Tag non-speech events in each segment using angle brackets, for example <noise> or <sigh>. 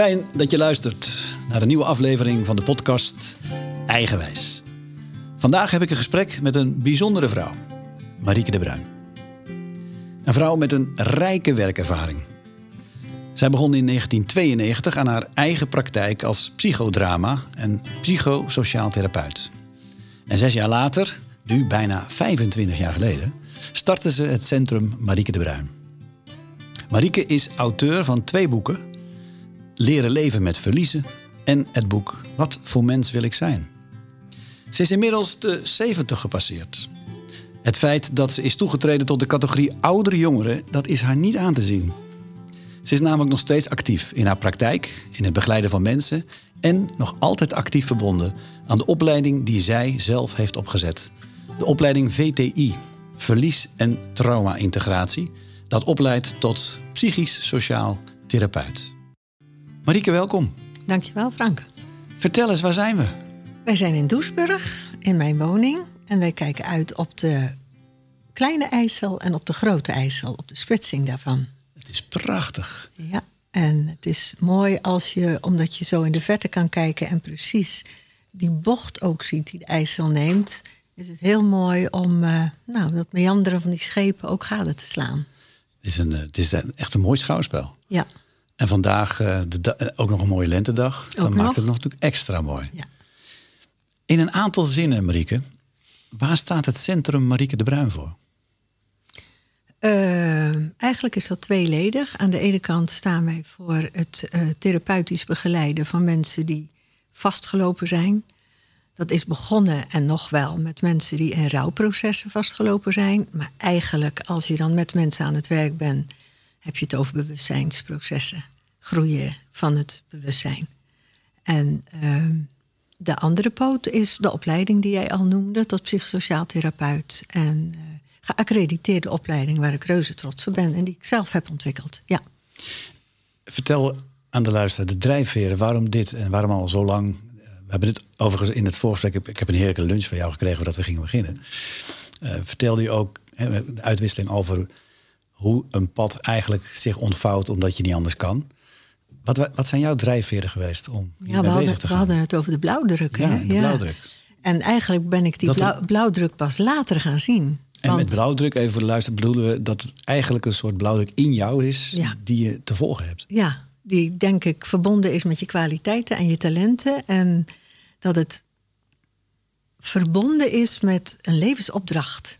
Fijn dat je luistert naar een nieuwe aflevering van de podcast Eigenwijs. Vandaag heb ik een gesprek met een bijzondere vrouw, Marieke de Bruin. Een vrouw met een rijke werkervaring. Zij begon in 1992 aan haar eigen praktijk als psychodrama en psychosociaal therapeut. En zes jaar later, nu bijna 25 jaar geleden, startte ze het centrum Marieke de Bruin. Marieke is auteur van twee boeken: Leren leven met verliezen en het boek Wat voor mens wil ik zijn. Ze is inmiddels de 70 gepasseerd. Het feit dat ze is toegetreden tot de categorie oudere jongeren, dat is haar niet aan te zien. Ze is namelijk nog steeds actief in haar praktijk, in het begeleiden van mensen en nog altijd actief verbonden aan de opleiding die zij zelf heeft opgezet. De opleiding VTI, Verlies- en Trauma-integratie, dat opleidt tot psychisch-sociaal therapeut. Marieke, welkom. Dankjewel, Frank. Vertel eens, waar zijn we? Wij zijn in Doesburg, in mijn woning. En wij kijken uit op de kleine IJssel en op de grote IJssel, op de splitsing daarvan. Het is prachtig. Ja, en het is mooi als je, omdat je zo in de verte kan kijken en precies die bocht ook ziet die de IJssel neemt, is het heel mooi om uh, nou, dat meanderen van die schepen ook gade te slaan. Het is, een, het is echt een mooi schouwspel. Ja. En vandaag uh, de ook nog een mooie lentedag. Dan maakt het nog natuurlijk extra mooi. Ja. In een aantal zinnen, Marieke, waar staat het centrum Marieke de Bruin voor? Uh, eigenlijk is dat tweeledig. Aan de ene kant staan wij voor het uh, therapeutisch begeleiden van mensen die vastgelopen zijn. Dat is begonnen en nog wel met mensen die in rouwprocessen vastgelopen zijn. Maar eigenlijk, als je dan met mensen aan het werk bent, heb je het over bewustzijnsprocessen. Groeien van het bewustzijn. En uh, de andere poot is de opleiding die jij al noemde tot psychosociaal therapeut. En uh, geaccrediteerde opleiding waar ik reuze trots op ben en die ik zelf heb ontwikkeld. Ja. Vertel aan de luisteraar de drijfveren, waarom dit en waarom al zo lang. We hebben dit overigens in het voorgesprek. Ik heb een heerlijke lunch van jou gekregen voordat we gingen beginnen. Uh, vertelde je ook hè, de uitwisseling over hoe een pad eigenlijk zich ontvouwt omdat je niet anders kan. Wat, wat zijn jouw drijfveren geweest om ja, we hadden, we hadden het over de blauwdruk. Ja, hè? de blauwdruk. En eigenlijk ben ik die Dat blauw, blauwdruk pas later gaan zien. En Want- met blauwdruk, even voor de luisteraar, bedoelen we dat het eigenlijk een soort blauwdruk in jou is Ja. die je te volgen hebt. Ja, die denk ik verbonden is met je kwaliteiten en je talenten. En dat het verbonden is met een levensopdracht.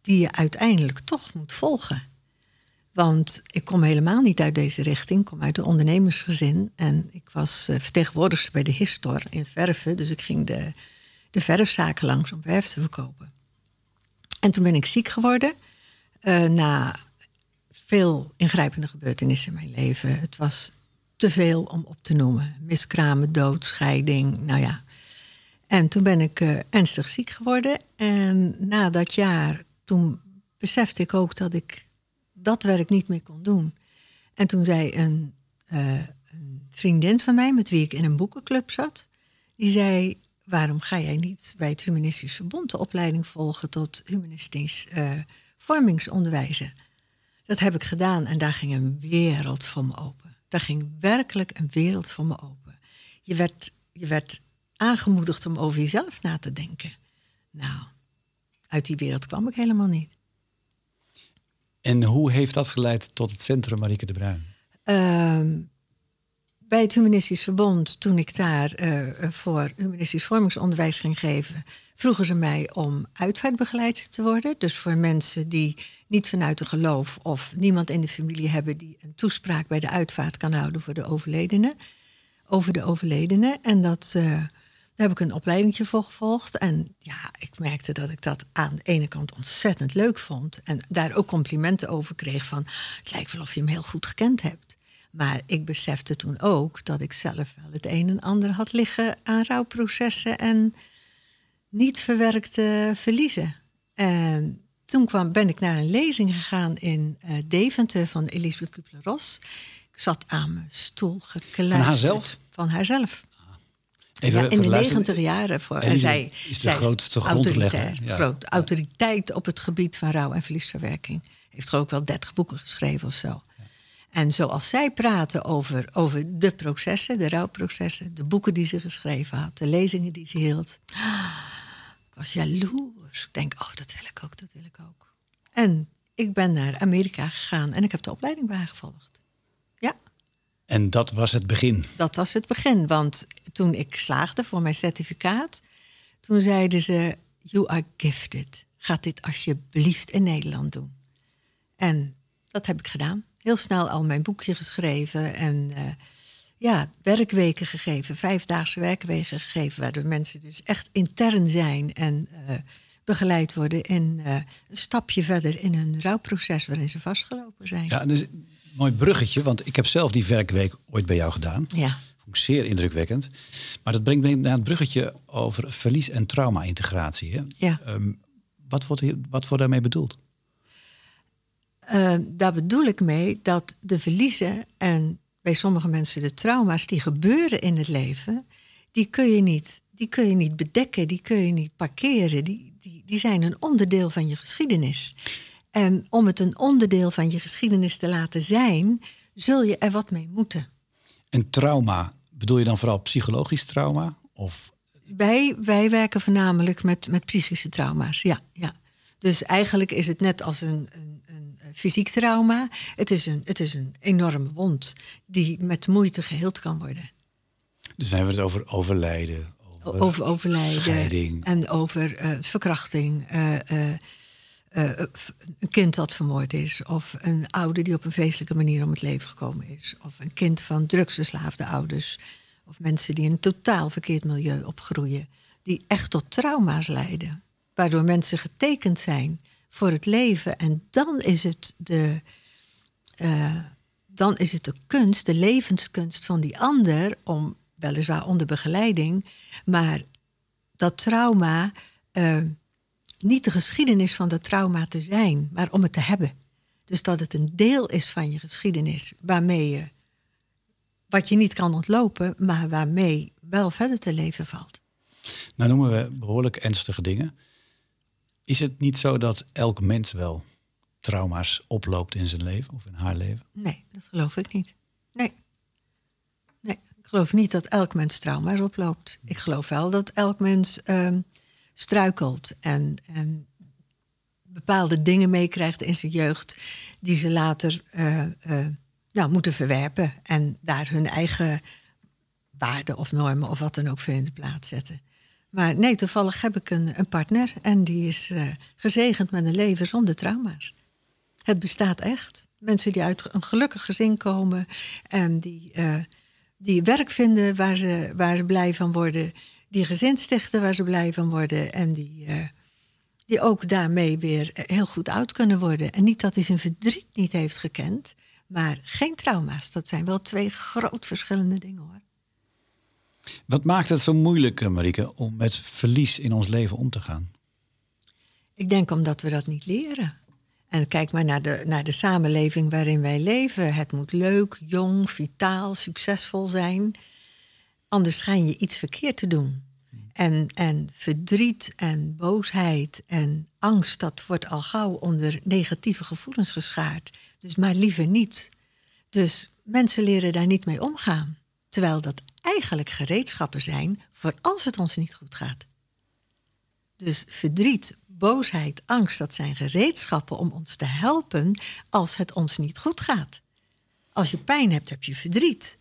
Die je uiteindelijk toch moet volgen. Want ik kom helemaal niet uit deze richting. Ik kom uit een ondernemersgezin. En ik was eh, vertegenwoordigster bij de Histor in verven. Dus ik ging de, de verfzaken langs om verf te verkopen. En toen ben ik ziek geworden. eh, na veel ingrijpende gebeurtenissen in mijn leven. Het was te veel om op te noemen. Miskramen, dood, scheiding, nou ja. En toen ben ik eh, ernstig ziek geworden. En na dat jaar, toen besefte ik ook dat ik dat werk niet meer kon doen. En toen zei een, eh, een vriendin van mij, met wie ik in een boekenclub zat, die zei: Waarom ga jij niet bij het Humanistisch Verbond de opleiding volgen tot humanistisch vormingsonderwijzer? Dat heb ik gedaan en daar ging een wereld voor me open. Daar ging werkelijk een wereld voor me open. Je werd, je werd aangemoedigd om over jezelf na te denken. Nou, uit die wereld kwam ik helemaal niet. En hoe heeft dat geleid tot het centrum Marieke de Bruin? Ehm, bij het Humanistisch Verbond, toen ik daar eh, voor humanistisch vormingsonderwijs ging geven, vroegen ze mij om uitvaartbegeleider te worden. Dus voor mensen die niet vanuit een geloof of niemand in de familie hebben die een toespraak bij de uitvaart kan houden voor de overledene, over de overledene. En dat, eh, daar heb ik een opleiding voor gevolgd. En ja, ik merkte dat ik dat aan de ene kant ontzettend leuk vond. En daar ook complimenten over kreeg van... het lijkt wel of je hem heel goed gekend hebt. Maar ik besefte toen ook dat ik zelf wel het een en ander had liggen aan rouwprocessen... en niet verwerkte verliezen. En toen kwam, ben ik naar een lezing gegaan in eh, Deventer van Elisabeth Kubler-Ross. Ik zat aan mijn stoel gekluisterd. Van haarzelf? Van haarzelf. Even ja, voor in de negentig jaren. Voor, en zij is de zij grootste grondlegger, autoriteit, ja. groot, autoriteit op het gebied van rouw- en verliesverwerking. Heeft geloof ik wel dertig boeken geschreven of zo. En zoals zij praten over, over de processen, de rouwprocessen, de boeken die ze geschreven had, de lezingen die ze hield. Ik was jaloers. Ik denk, oh, dat wil ik ook, dat wil ik ook. En ik ben naar Amerika gegaan en ik heb de opleiding bijgevolgd. En dat was het begin? Dat was het begin, want toen ik slaagde voor mijn certificaat, toen zeiden ze, you are gifted. Ga dit alsjeblieft in Nederland doen. En dat heb ik gedaan. Heel snel al mijn boekje geschreven en uh, ja, werkweken gegeven, vijfdaagse werkweken gegeven, waardoor mensen dus echt intern zijn en uh, begeleid worden in uh, een stapje verder in hun rouwproces waarin ze vastgelopen zijn. Ja, dus mooi bruggetje, want ik heb zelf die werkweek ooit bij jou gedaan. Ja. Vond ik zeer indrukwekkend. Maar dat brengt me naar het bruggetje over verlies- en trauma-integratie. Ja. Um, wat, wordt, wat wordt daarmee bedoeld? Uh, daar bedoel ik mee dat de verliezen en bij sommige mensen de trauma's die gebeuren in het leven, die kun je niet, die kun je niet bedekken, die kun je niet parkeren. Die, die, die zijn een onderdeel van je geschiedenis. En om het een onderdeel van je geschiedenis te laten zijn, zul je er wat mee moeten. En trauma, bedoel je dan vooral psychologisch trauma? Of... Wij, wij werken voornamelijk met, met psychische trauma's, ja, ja. Dus eigenlijk is het net als een, een, een fysiek trauma. Het is, een, het is een enorme wond die met moeite geheeld kan worden. Dus dan hebben we het over overlijden. Over, over overlijden. Scheiding. En over uh, verkrachting. Uh, uh, een kind dat vermoord is. Of een ouder die op een vreselijke manier om het leven gekomen is. Of een kind van drugsverslaafde ouders. Of mensen die in een totaal verkeerd milieu opgroeien. Die echt tot trauma's leiden waardoor mensen getekend zijn voor het leven. En dan is het de, uh, dan is het de kunst, de levenskunst van die ander, om weliswaar onder begeleiding, maar dat trauma niet de geschiedenis van dat trauma te zijn, maar om het te hebben. Dus dat het een deel is van je geschiedenis, waarmee je, wat je niet kan ontlopen, maar waarmee wel verder te leven valt. Nou noemen we behoorlijk ernstige dingen. Is het niet zo dat elk mens wel trauma's oploopt in zijn leven of in haar leven? Nee, dat geloof ik niet. Nee. Nee, ik geloof niet dat elk mens trauma's oploopt. Ik geloof wel dat elk mens uh, struikelt en, en bepaalde dingen meekrijgt in zijn jeugd die ze later uh, uh, nou, moeten verwerpen en daar hun eigen waarden of normen of wat dan ook voor in de plaats zetten. Maar nee, toevallig heb ik een, een partner en die is uh, gezegend met een leven zonder trauma's. Het bestaat echt. Mensen die uit een gelukkig gezin komen en die, die werk vinden waar ze, waar ze blij van worden, die gezin stichten waar ze blij van worden en die, uh, die ook daarmee weer heel goed oud kunnen worden. En niet dat hij zijn verdriet niet heeft gekend, maar geen trauma's. Dat zijn wel twee groot verschillende dingen hoor. Wat maakt het zo moeilijk, Marike, om met verlies in ons leven om te gaan? Ik denk omdat we dat niet leren. En kijk maar naar de, naar de samenleving waarin wij leven. Het moet leuk, jong, vitaal, succesvol zijn. Anders schijn je iets verkeerd te doen. En, en verdriet en boosheid en angst, dat wordt al gauw onder negatieve gevoelens geschaard. Dus maar liever niet. Dus mensen leren daar niet mee omgaan. Terwijl dat eigenlijk gereedschappen zijn voor als het ons niet goed gaat. Dus verdriet, boosheid, angst, dat zijn gereedschappen om ons te helpen als het ons niet goed gaat. Als je pijn hebt, heb je verdriet.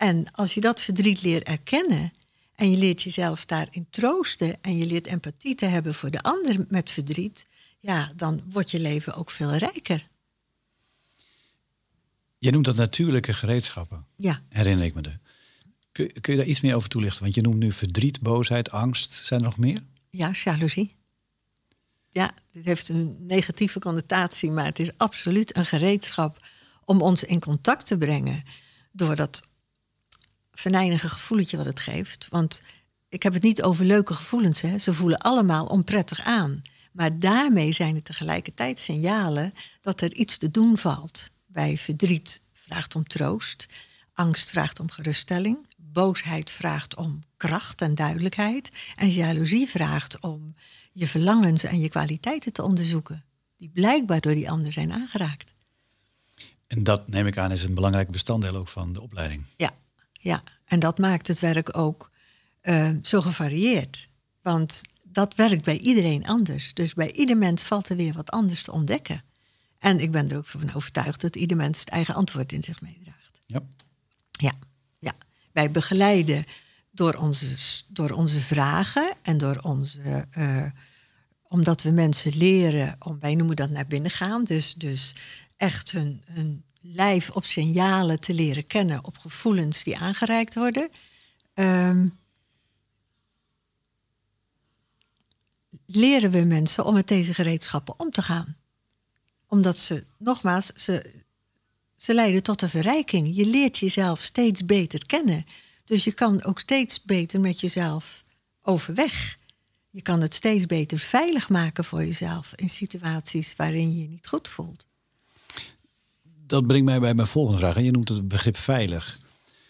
En als je dat verdriet leert erkennen en je leert jezelf daarin troosten en je leert empathie te hebben voor de ander met verdriet, ja, dan wordt je leven ook veel rijker. Je noemt dat natuurlijke gereedschappen. Ja. Herinner ik me de. Kun, kun, je daar iets meer over toelichten? Want je noemt nu verdriet, boosheid, angst. Zijn er nog meer? Ja, jaloezie. Ja, dit heeft een negatieve connotatie, maar het is absoluut een gereedschap om ons in contact te brengen. Door dat venijnige gevoeletje wat het geeft. Want ik heb het niet over leuke gevoelens. Hè. Ze voelen allemaal onprettig aan. Maar daarmee zijn het tegelijkertijd signalen dat er iets te doen valt. Bij verdriet vraagt om troost. Angst vraagt om geruststelling. Boosheid vraagt om kracht en duidelijkheid. En jaloezie vraagt om je verlangens en je kwaliteiten te onderzoeken. Die blijkbaar door die ander zijn aangeraakt. En dat neem ik aan is een belangrijk bestanddeel ook van de opleiding. Ja, ja. en dat maakt het werk ook uh, zo gevarieerd. Want dat werkt bij iedereen anders. Dus bij ieder mens valt er weer wat anders te ontdekken. En ik ben er ook van overtuigd dat ieder mens het eigen antwoord in zich meedraagt. Ja. Ja, ja. Wij begeleiden door onze, door onze vragen en door onze. Uh, omdat we mensen leren, om, wij noemen dat naar binnen gaan. Dus, dus echt hun, hun lijf op signalen te leren kennen, op gevoelens die aangereikt worden. Um, leren we mensen om met deze gereedschappen om te gaan. Omdat ze, nogmaals, ze, ze leiden tot een verrijking. Je leert jezelf steeds beter kennen. Dus je kan ook steeds beter met jezelf overweg. Je kan het steeds beter veilig maken voor jezelf in situaties waarin je je niet goed voelt. Dat brengt mij bij mijn volgende vraag. En je noemt het begrip veilig.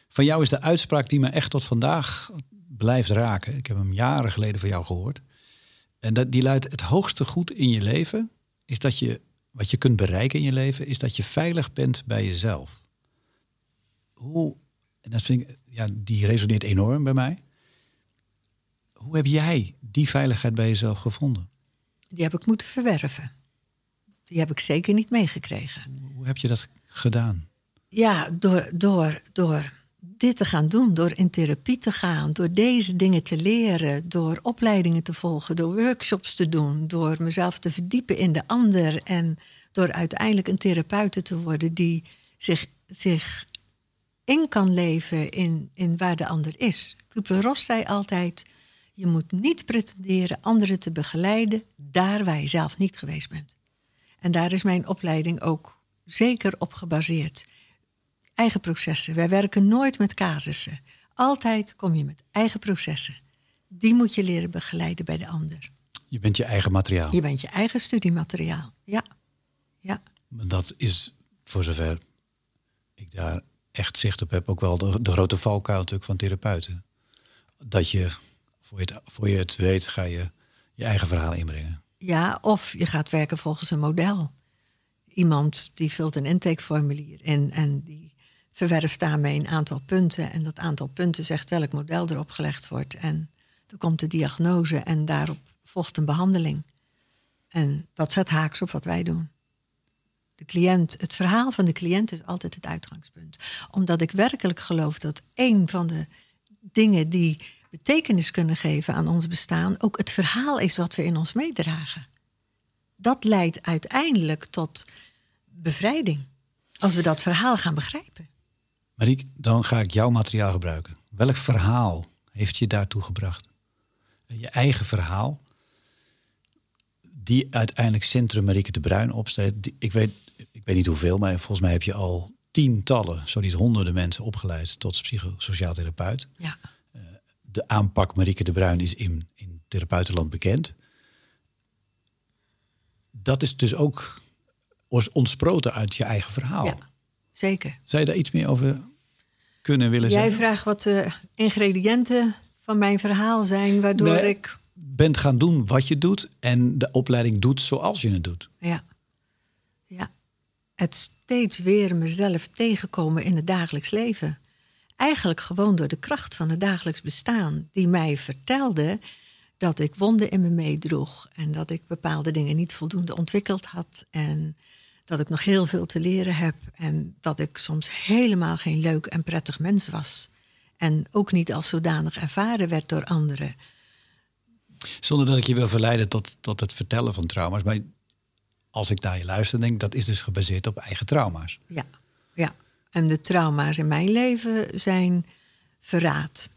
Van jou is de uitspraak die me echt tot vandaag blijft raken. Ik heb hem jaren geleden van jou gehoord. En dat, die luidt: het hoogste goed in je leven is dat je, wat je kunt bereiken in je leven, is dat je veilig bent bij jezelf. Hoe, en dat vind ik, ja, die resoneert enorm bij mij. Hoe heb jij die veiligheid bij jezelf gevonden? Die heb ik moeten verwerven. Die heb ik zeker niet meegekregen. Hoe heb je dat gedaan? Ja, door, door, door dit te gaan doen, door in therapie te gaan, door deze dingen te leren, door opleidingen te volgen, door workshops te doen, door mezelf te verdiepen in de ander en door uiteindelijk een therapeut te worden die zich, zich in kan leven in, in waar de ander is. Kubler-Ross zei altijd, je moet niet pretenderen anderen te begeleiden daar waar je zelf niet geweest bent. En daar is mijn opleiding ook zeker op gebaseerd eigen processen. Wij werken nooit met casussen. Altijd kom je met eigen processen. Die moet je leren begeleiden bij de ander. Je bent je eigen materiaal. Je bent je eigen studiemateriaal. Ja. ja. Dat is, voor zover ik daar echt zicht op heb, ook wel de, de grote valkuil natuurlijk van therapeuten. Dat je, voor je, het, voor je het weet, ga je je eigen verhaal inbrengen. Ja, of je gaat werken volgens een model. Iemand die vult een intakeformulier in en die verwerft daarmee een aantal punten. En dat aantal punten zegt welk model erop gelegd wordt. En dan komt de diagnose en daarop volgt een behandeling. En dat zet haaks op wat wij doen. De cliënt, het verhaal van de cliënt is altijd het uitgangspunt. Omdat ik werkelijk geloof dat een van de dingen die betekenis kunnen geven aan ons bestaan, ook het verhaal is wat we in ons meedragen. Dat leidt uiteindelijk tot bevrijding. Als we dat verhaal gaan begrijpen. Mariek, dan ga ik jouw materiaal gebruiken. Welk verhaal heeft je daartoe gebracht? Je eigen verhaal, die uiteindelijk Centrum Marieke de Bruin opsteekt. Ik weet, ik weet niet hoeveel, maar volgens mij heb je al tientallen, zo niet honderden mensen opgeleid tot psychosociaal therapeut. Ja. De aanpak Marieke de Bruin is in, in therapeutenland bekend. Dat is dus ook ontsproten uit je eigen verhaal. Ja, zeker. Zou je daar iets meer over kunnen willen Jij vraagt wat de ingrediënten van mijn verhaal zijn, waardoor ik. Bent gaan doen wat je doet en de opleiding doet zoals je het doet. Ja. Ja. Het steeds weer mezelf tegenkomen in het dagelijks leven. Eigenlijk gewoon door de kracht van het dagelijks bestaan, die mij vertelde dat ik wonden in me meedroeg en dat ik bepaalde dingen niet voldoende ontwikkeld had. En dat ik nog heel veel te leren heb en dat ik soms helemaal geen leuk en prettig mens was. En ook niet als zodanig ervaren werd door anderen. Zonder dat ik je wil verleiden tot, tot het vertellen van trauma's. Maar als ik naar je luister, denk dat is dus gebaseerd op eigen trauma's. Ja, ja. En de trauma's in mijn leven zijn verraad.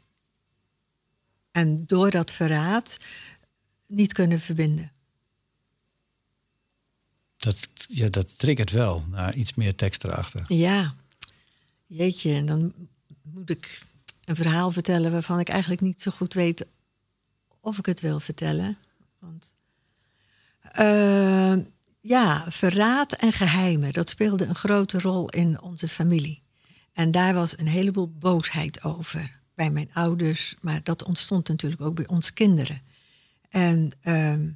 En door dat verraad niet kunnen verbinden dat, ja, dat triggert wel naar iets meer tekst erachter. Ja, jeetje, en dan moet ik een verhaal vertellen waarvan ik eigenlijk niet zo goed weet of ik het wil vertellen. Want uh, ja, verraad en geheimen, dat speelde een grote rol in onze familie. En daar was een heleboel boosheid over bij mijn ouders, maar dat ontstond natuurlijk ook bij ons kinderen. En uh,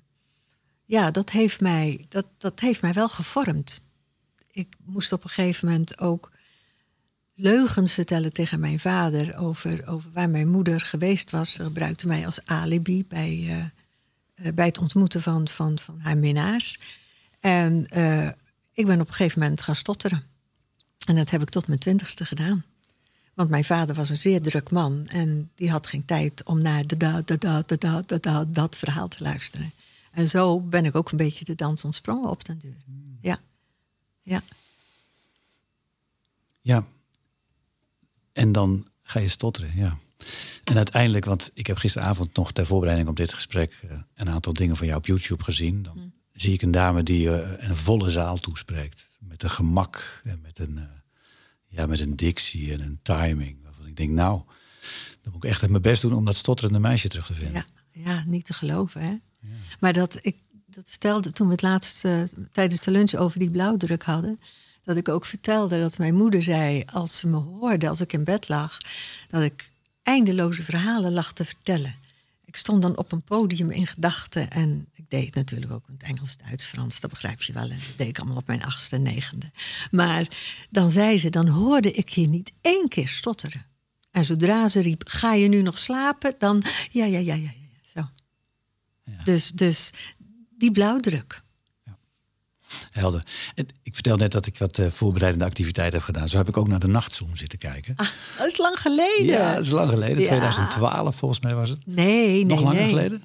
ja, dat heeft mij, dat, dat heeft mij wel gevormd. ik moest op een gegeven moment ook leugens vertellen tegen mijn vader over, over waar mijn moeder geweest was. Ze gebruikte mij als alibi bij, eh, eh, bij het ontmoeten van, van, van haar minnaars. En eh, ik ben op een gegeven moment gaan stotteren. En dat heb ik tot mijn twintigste gedaan. Want mijn vader was een zeer druk man en die had geen tijd om naar de da, da, da, da, da, da, dat verhaal te luisteren. En zo ben ik ook een beetje de dans ontsprongen op den duur. Ja. Ja. Ja. En dan ga je stotteren, ja. En uiteindelijk, want ik heb gisteravond nog ter voorbereiding op dit gesprek eh, een aantal dingen van jou op YouTube gezien. Dan Mm. Zie ik een dame die eh, een volle zaal toespreekt. Met een gemak en met een, eh, ja, met een dictie en een timing. Waarvan ik denk, nou, dan moet ik echt mijn best doen om dat stotterende meisje terug te vinden. Ja, ja, niet te geloven. Hè? Maar dat ik dat vertelde toen we het laatst eh, tijdens de lunch over die blauwdruk hadden. Dat ik ook vertelde dat mijn moeder zei, als ze me hoorde als ik in bed lag, dat ik eindeloze verhalen lag te vertellen. Ik stond dan op een podium in gedachten en ik deed natuurlijk ook in het Engels, Duits, Frans, dat begrijp je wel. En dat deed ik allemaal op mijn achtste en negende. Maar dan zei ze, dan hoorde ik je niet één keer stotteren. En zodra ze riep, ga je nu nog slapen? Dan, ja, ja, ja, ja, ja, zo. Dus, dus die blauwdruk. Helder. En ik vertel net dat ik wat eh, voorbereidende activiteit heb gedaan. Zo heb ik ook naar de nachtzon zitten kijken. Ah, dat is lang geleden. ja, dat is lang geleden. Ja. 2012 volgens mij was het. Nee, nee, Nog langer nee. geleden?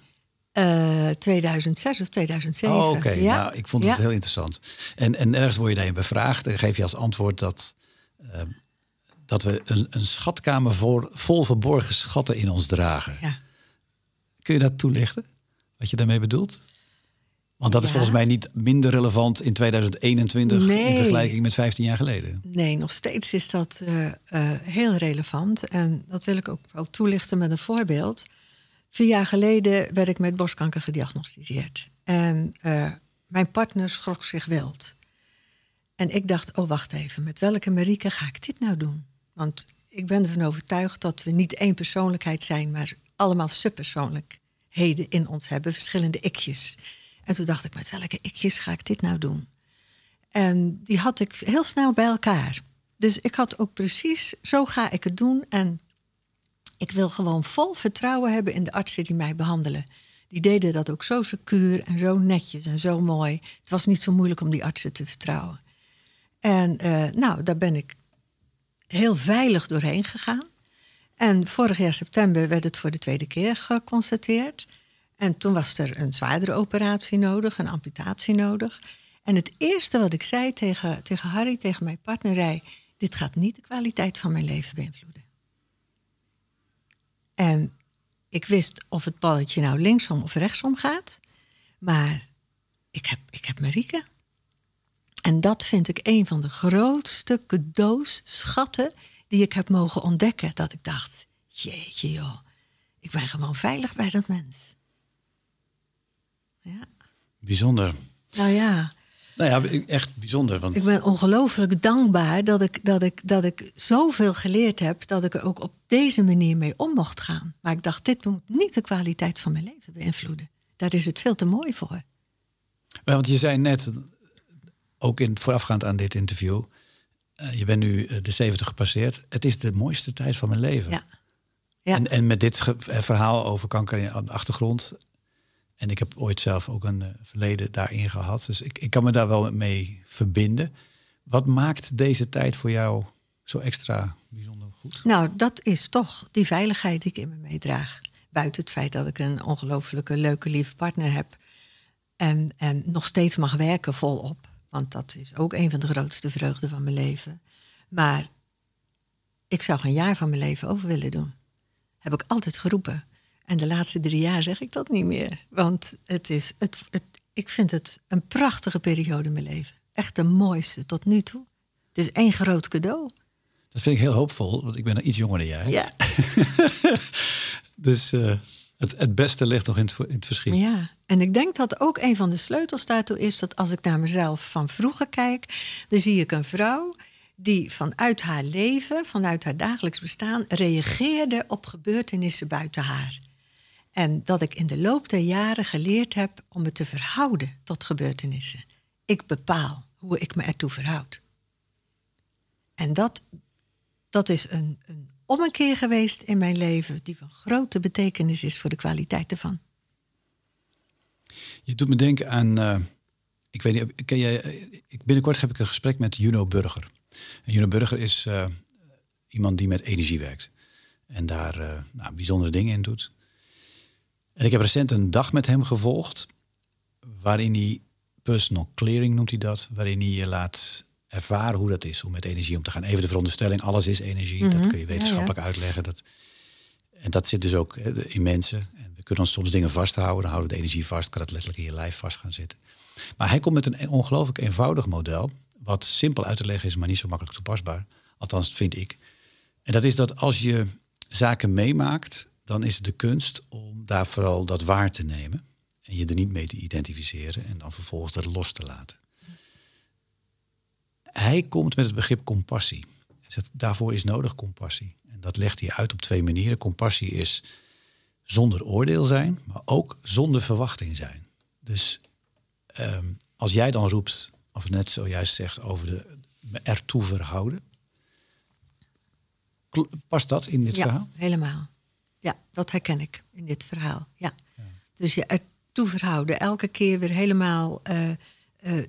Eh, 2006 of 2007. Oh, Oké, ja. nou, ik vond het Ja. heel interessant. En, en ergens word je daarin bevraagd en geef je als antwoord dat, ehm, dat we een, een schatkamer voor, vol verborgen schatten in ons dragen. Ja. Kun je dat toelichten? Wat je daarmee bedoelt? Want dat is Ja. volgens mij niet minder relevant in 2021 in vergelijking met 15 jaar geleden. Nee, nog steeds is dat eh, eh, heel relevant. En dat wil ik ook wel toelichten met een voorbeeld. Vier jaar geleden werd ik met borstkanker gediagnosticeerd. En eh, mijn partner schrok zich wild. En ik dacht, oh wacht even, met welke Marieke ga ik dit nou doen? Want ik ben ervan overtuigd dat we niet één persoonlijkheid zijn, maar allemaal subpersoonlijkheden in ons hebben, verschillende ikjes. En toen dacht ik, met welke ikjes ga ik dit nou doen? En die had ik heel snel bij elkaar. Dus ik had ook precies, zo ga ik het doen. En ik wil gewoon vol vertrouwen hebben in de artsen die mij behandelen. Die deden dat ook zo secuur en zo netjes en zo mooi. Het was niet zo moeilijk om die artsen te vertrouwen. En eh, nou, daar ben ik heel veilig doorheen gegaan. En vorig jaar september werd het voor de tweede keer geconstateerd. En toen was er een zwaardere operatie nodig, een amputatie nodig. En het eerste wat ik zei tegen, tegen Harry, tegen mijn partner, zei... dit gaat niet de kwaliteit van mijn leven beïnvloeden. En ik wist of het balletje nou linksom of rechtsom gaat. Maar ik heb, ik heb Marieke. En dat vind ik een van de grootste cadeaus, schatten... die ik heb mogen ontdekken. Dat ik dacht, jeetje joh, ik ben gewoon veilig bij dat mens. Ja. Bijzonder. Nou ja, Nou ja, echt bijzonder. Want ik ben ongelooflijk dankbaar dat ik, dat, ik, dat ik zoveel geleerd heb... dat ik er ook op deze manier mee om mocht gaan. Maar ik dacht, dit moet niet de kwaliteit van mijn leven beïnvloeden. Daar is het veel te mooi voor. Want je zei net, ook in voorafgaand aan dit interview, eh, je bent nu eh, de 70 gepasseerd. Het is de mooiste tijd van mijn leven. Ja. Ja. En, en met dit eh, verhaal over kanker aan de achtergrond. En ik heb ooit zelf ook een eh, verleden daarin gehad. Dus ik, ik kan me daar wel mee verbinden. Wat maakt deze tijd voor jou zo extra bijzonder goed? Nou, dat is toch die veiligheid die ik in me meedraag. Buiten het feit dat ik een ongelooflijke, leuke, lieve partner heb. En, en nog steeds mag werken volop. Want dat is ook een van de grootste vreugden van mijn leven. Maar ik zou geen jaar van mijn leven over willen doen. Heb ik altijd geroepen. En de laatste drie jaar zeg ik dat niet meer. Want het is, het, het, ik vind het een prachtige periode in mijn leven. Echt de mooiste tot nu toe. Het is één groot cadeau. Dat vind ik heel hoopvol, want ik ben iets jonger dan jij. Ja. <laughs> Dus eh, het, het beste ligt nog in het, in het verschiet. Ja, en ik denk dat ook een van de sleutels daartoe is dat als ik naar mezelf van vroeger kijk, dan zie ik een vrouw die vanuit haar leven, vanuit haar dagelijks bestaan, reageerde op gebeurtenissen buiten haar. En dat ik in de loop der jaren geleerd heb om me te verhouden tot gebeurtenissen. Ik bepaal hoe ik me ertoe verhoud. En dat, dat is een, een ommekeer geweest in mijn leven die van grote betekenis is voor de kwaliteit ervan. Je doet me denken aan, uh, ik weet niet, ken jij, ik, binnenkort heb ik een gesprek met Juno Burger. En Juno Burger is uh, iemand die met energie werkt en daar nou, bijzondere dingen in doet. En ik heb recent een dag met hem gevolgd, waarin hij personal clearing noemt hij dat, waarin hij je laat ervaren hoe dat is om met energie om te gaan. Even de veronderstelling, alles is energie. Dat mhm. kun je wetenschappelijk uitleggen. Dat, en dat zit dus ook in mensen. En we kunnen ons soms dingen vasthouden. Dan houden we de energie vast. Kan het letterlijk in je lijf vast gaan zitten. Maar hij komt met een ongelooflijk eenvoudig model. Wat simpel uit te leggen is, maar niet zo makkelijk toepasbaar. Althans, vind ik. En dat is dat als je zaken meemaakt, dan is het de kunst om daar vooral dat waar te nemen. En je er niet mee te identificeren en dan vervolgens dat los te laten. Hij komt met het begrip compassie. Zegt, daarvoor is nodig compassie. En dat legt hij uit op twee manieren. Compassie is zonder oordeel zijn, maar ook zonder verwachting zijn. Dus ehm, als jij dan roept, of net zojuist zegt over de me ertoe verhouden, past dat in dit ja, verhaal? Helemaal. Ja, dat herken ik in dit verhaal. Ja. Dus je ertoe verhouden, elke keer weer helemaal uh, uh,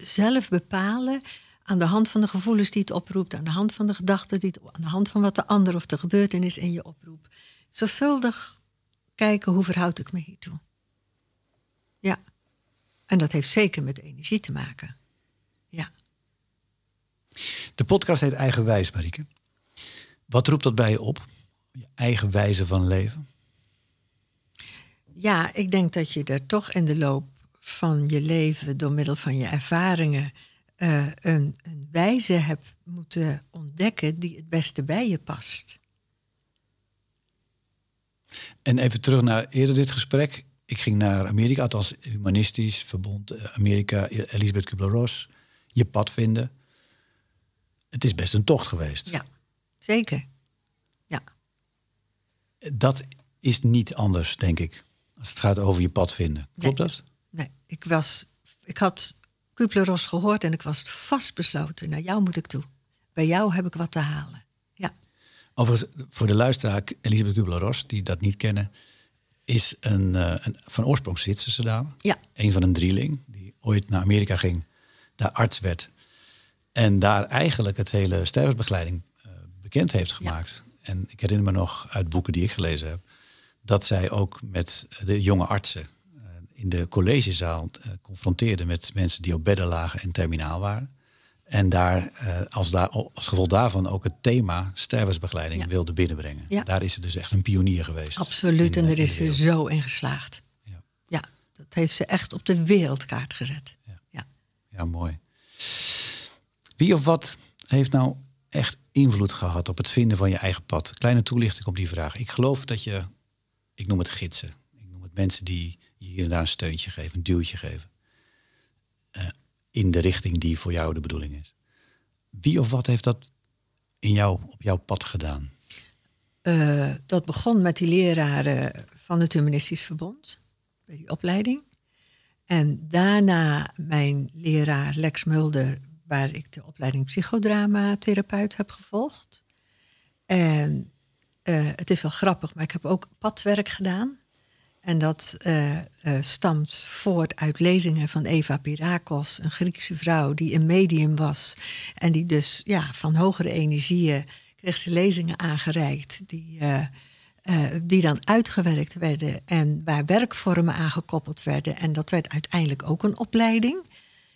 zelf bepalen aan de hand van de gevoelens die het oproept, aan de hand van de gedachten, die het, aan de hand van wat de ander of de gebeurtenis in je oproept. Zorgvuldig kijken hoe verhoud ik me hiertoe. Ja. En dat heeft zeker met energie te maken. Ja. De podcast heet Eigenwijs, Marieke. Wat roept dat bij je op? Je eigen wijze van leven? Ja, ik denk dat je er toch in de loop van je leven, door middel van je ervaringen, uh, een, een wijze hebt moeten ontdekken die het beste bij je past. En even terug naar eerder dit gesprek. Ik ging naar Amerika, althans humanistisch verbond eh, Amerika, Elisabeth Kubler-Ross. Je pad vinden. Het is best een tocht geweest. Ja, zeker. Ja. Dat is niet anders, denk ik, als het gaat over je pad vinden. Klopt dat? Nee, ik was, ik had Kubler-Ross gehoord en ik was vastbesloten. Naar jou moet ik toe. Bij jou heb ik wat te halen. Ja. Overigens, voor de luisteraar, Elisabeth Kubler-Ross, die dat niet kennen, is een, uh, een van oorsprong Zwitserse dame. Ja. Een van een drieling die ooit naar Amerika ging, daar arts werd. En daar eigenlijk het hele sterfbegeleiding uh, bekend heeft gemaakt. En ik herinner me nog uit boeken die ik gelezen heb, dat zij ook met de jonge artsen in de collegezaal uh, confronteerde met mensen die op bedden lagen en terminaal waren. En daar, uh, als, daar als gevolg daarvan ook het thema stervensbegeleiding wilde binnenbrengen. Ja. Daar is ze dus echt een pionier geweest. Absoluut, en er is ze zo in geslaagd. Ja. ja, dat heeft ze echt op de wereldkaart gezet. Ja. ja mooi. Wie of wat heeft nou echt invloed gehad op het vinden van je eigen pad? Kleine toelichting op die vraag. Ik geloof dat je, ik noem het gidsen. Ik noem het mensen die hier en daar een steuntje geven, een duwtje geven. Uh, in de richting die voor jou de bedoeling is. Wie of wat heeft dat in jou, op jouw pad gedaan? Uh, dat begon met die leraren van het Humanistisch Verbond, bij die opleiding. En daarna mijn leraar Lex Mulder, waar ik de opleiding psychodrama-therapeut heb gevolgd. En uh, het is wel grappig, maar ik heb ook padwerk gedaan. En dat uh, uh, stamt voort uit lezingen van Eva Pirakos, een Griekse vrouw die een medium was. En die dus ja, van hogere energieën kreeg ze lezingen aangereikt. Die, die dan uitgewerkt werden en waar werkvormen aangekoppeld werden. En dat werd uiteindelijk ook een opleiding.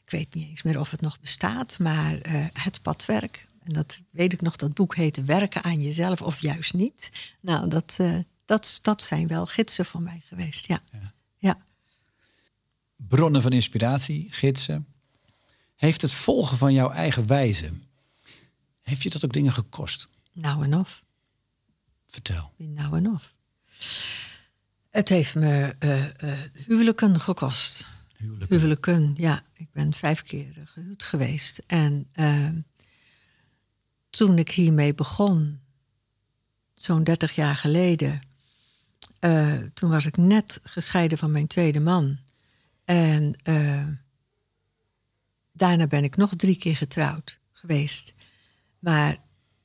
Ik weet niet eens meer of het nog bestaat, maar het padwerk. En dat weet ik nog, dat boek heette Werken aan jezelf of juist niet. Nou, dat dat, dat zijn wel gidsen voor mij geweest, ja. ja. ja. Bronnen van inspiratie, gidsen. Heeft het volgen van jouw eigen wijze, heeft je dat ook dingen gekost? Nou en of. Vertel. Nou en of. Het heeft me uh, huwelijken gekost. Huwelijken. ja. Ik ben vijf keer gehuwd geweest. En uh, toen ik hiermee begon, zo'n dertig jaar geleden, uh, toen was ik net gescheiden van mijn tweede man. En uh, daarna ben ik nog drie keer getrouwd geweest. Maar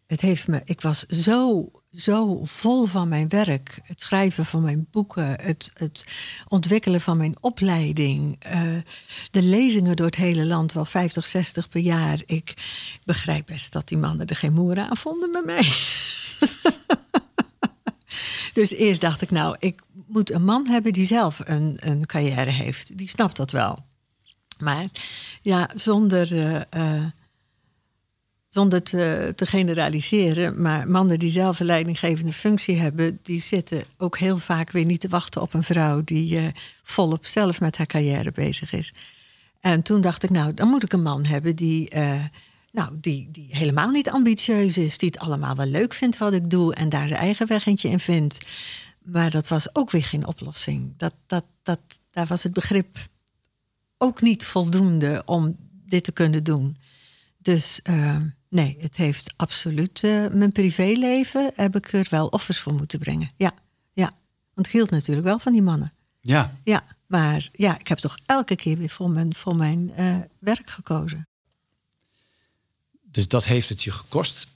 het heeft me, ik was zo, zo vol van mijn werk. Het schrijven van mijn boeken, het, het ontwikkelen van mijn opleiding. eh, de lezingen door het hele land, wel 50, 60 per jaar. Ik begrijp best dat die mannen er geen moer aan vonden met mij. <laughs> dus eerst dacht ik, nou, ik moet een man hebben die zelf een, een carrière heeft. Die snapt dat wel. Maar ja, zonder, eh, eh, zonder te, te generaliseren, maar mannen die zelf een leidinggevende functie hebben, die zitten ook heel vaak weer niet te wachten op een vrouw die eh, volop zelf met haar carrière bezig is. En toen dacht ik, nou, dan moet ik een man hebben die, eh, nou, die, die helemaal niet ambitieus is, die het allemaal wel leuk vindt wat ik doe en daar zijn eigen weggetje in vindt. Maar dat was ook weer geen oplossing. Dat, dat, dat, daar was het begrip ook niet voldoende om dit te kunnen doen. Dus uh, nee, het heeft absoluut uh, mijn privéleven heb ik er wel offers voor moeten brengen. Ja, ja. Want ik hield natuurlijk wel van die mannen. Ja. Ja, maar ja, ik heb toch elke keer weer voor mijn, voor mijn uh, werk gekozen. Dus dat heeft het je gekost.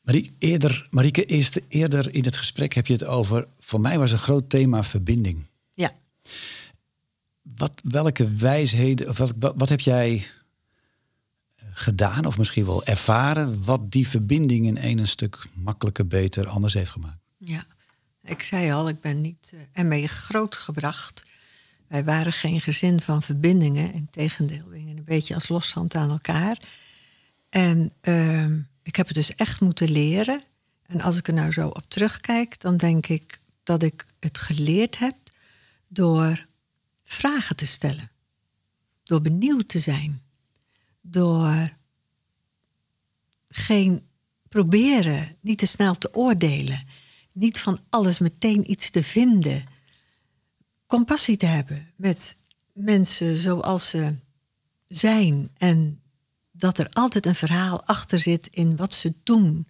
Marieke, eerder, Marieke, eerst, eerder in het gesprek heb je het over... voor mij was een groot thema verbinding. Ja. Wat, welke wijsheden, of wat, wat, wat heb jij gedaan, of misschien wel ervaren... wat die verbinding in één een stuk makkelijker, beter, anders heeft gemaakt? Ja, ik zei al, ik ben niet uh, ermee grootgebracht. Wij waren geen gezin van verbindingen. Integendeel, we gingen een beetje als loshand aan elkaar. En uh, ik heb het dus echt moeten leren. En als ik er nou zo op terugkijk, dan denk ik dat ik het geleerd heb door vragen te stellen. Door benieuwd te zijn. Door geen proberen, niet te snel te oordelen. Niet van alles meteen iets te vinden. Compassie te hebben met mensen zoals ze zijn. En dat er altijd een verhaal achter zit in wat ze doen.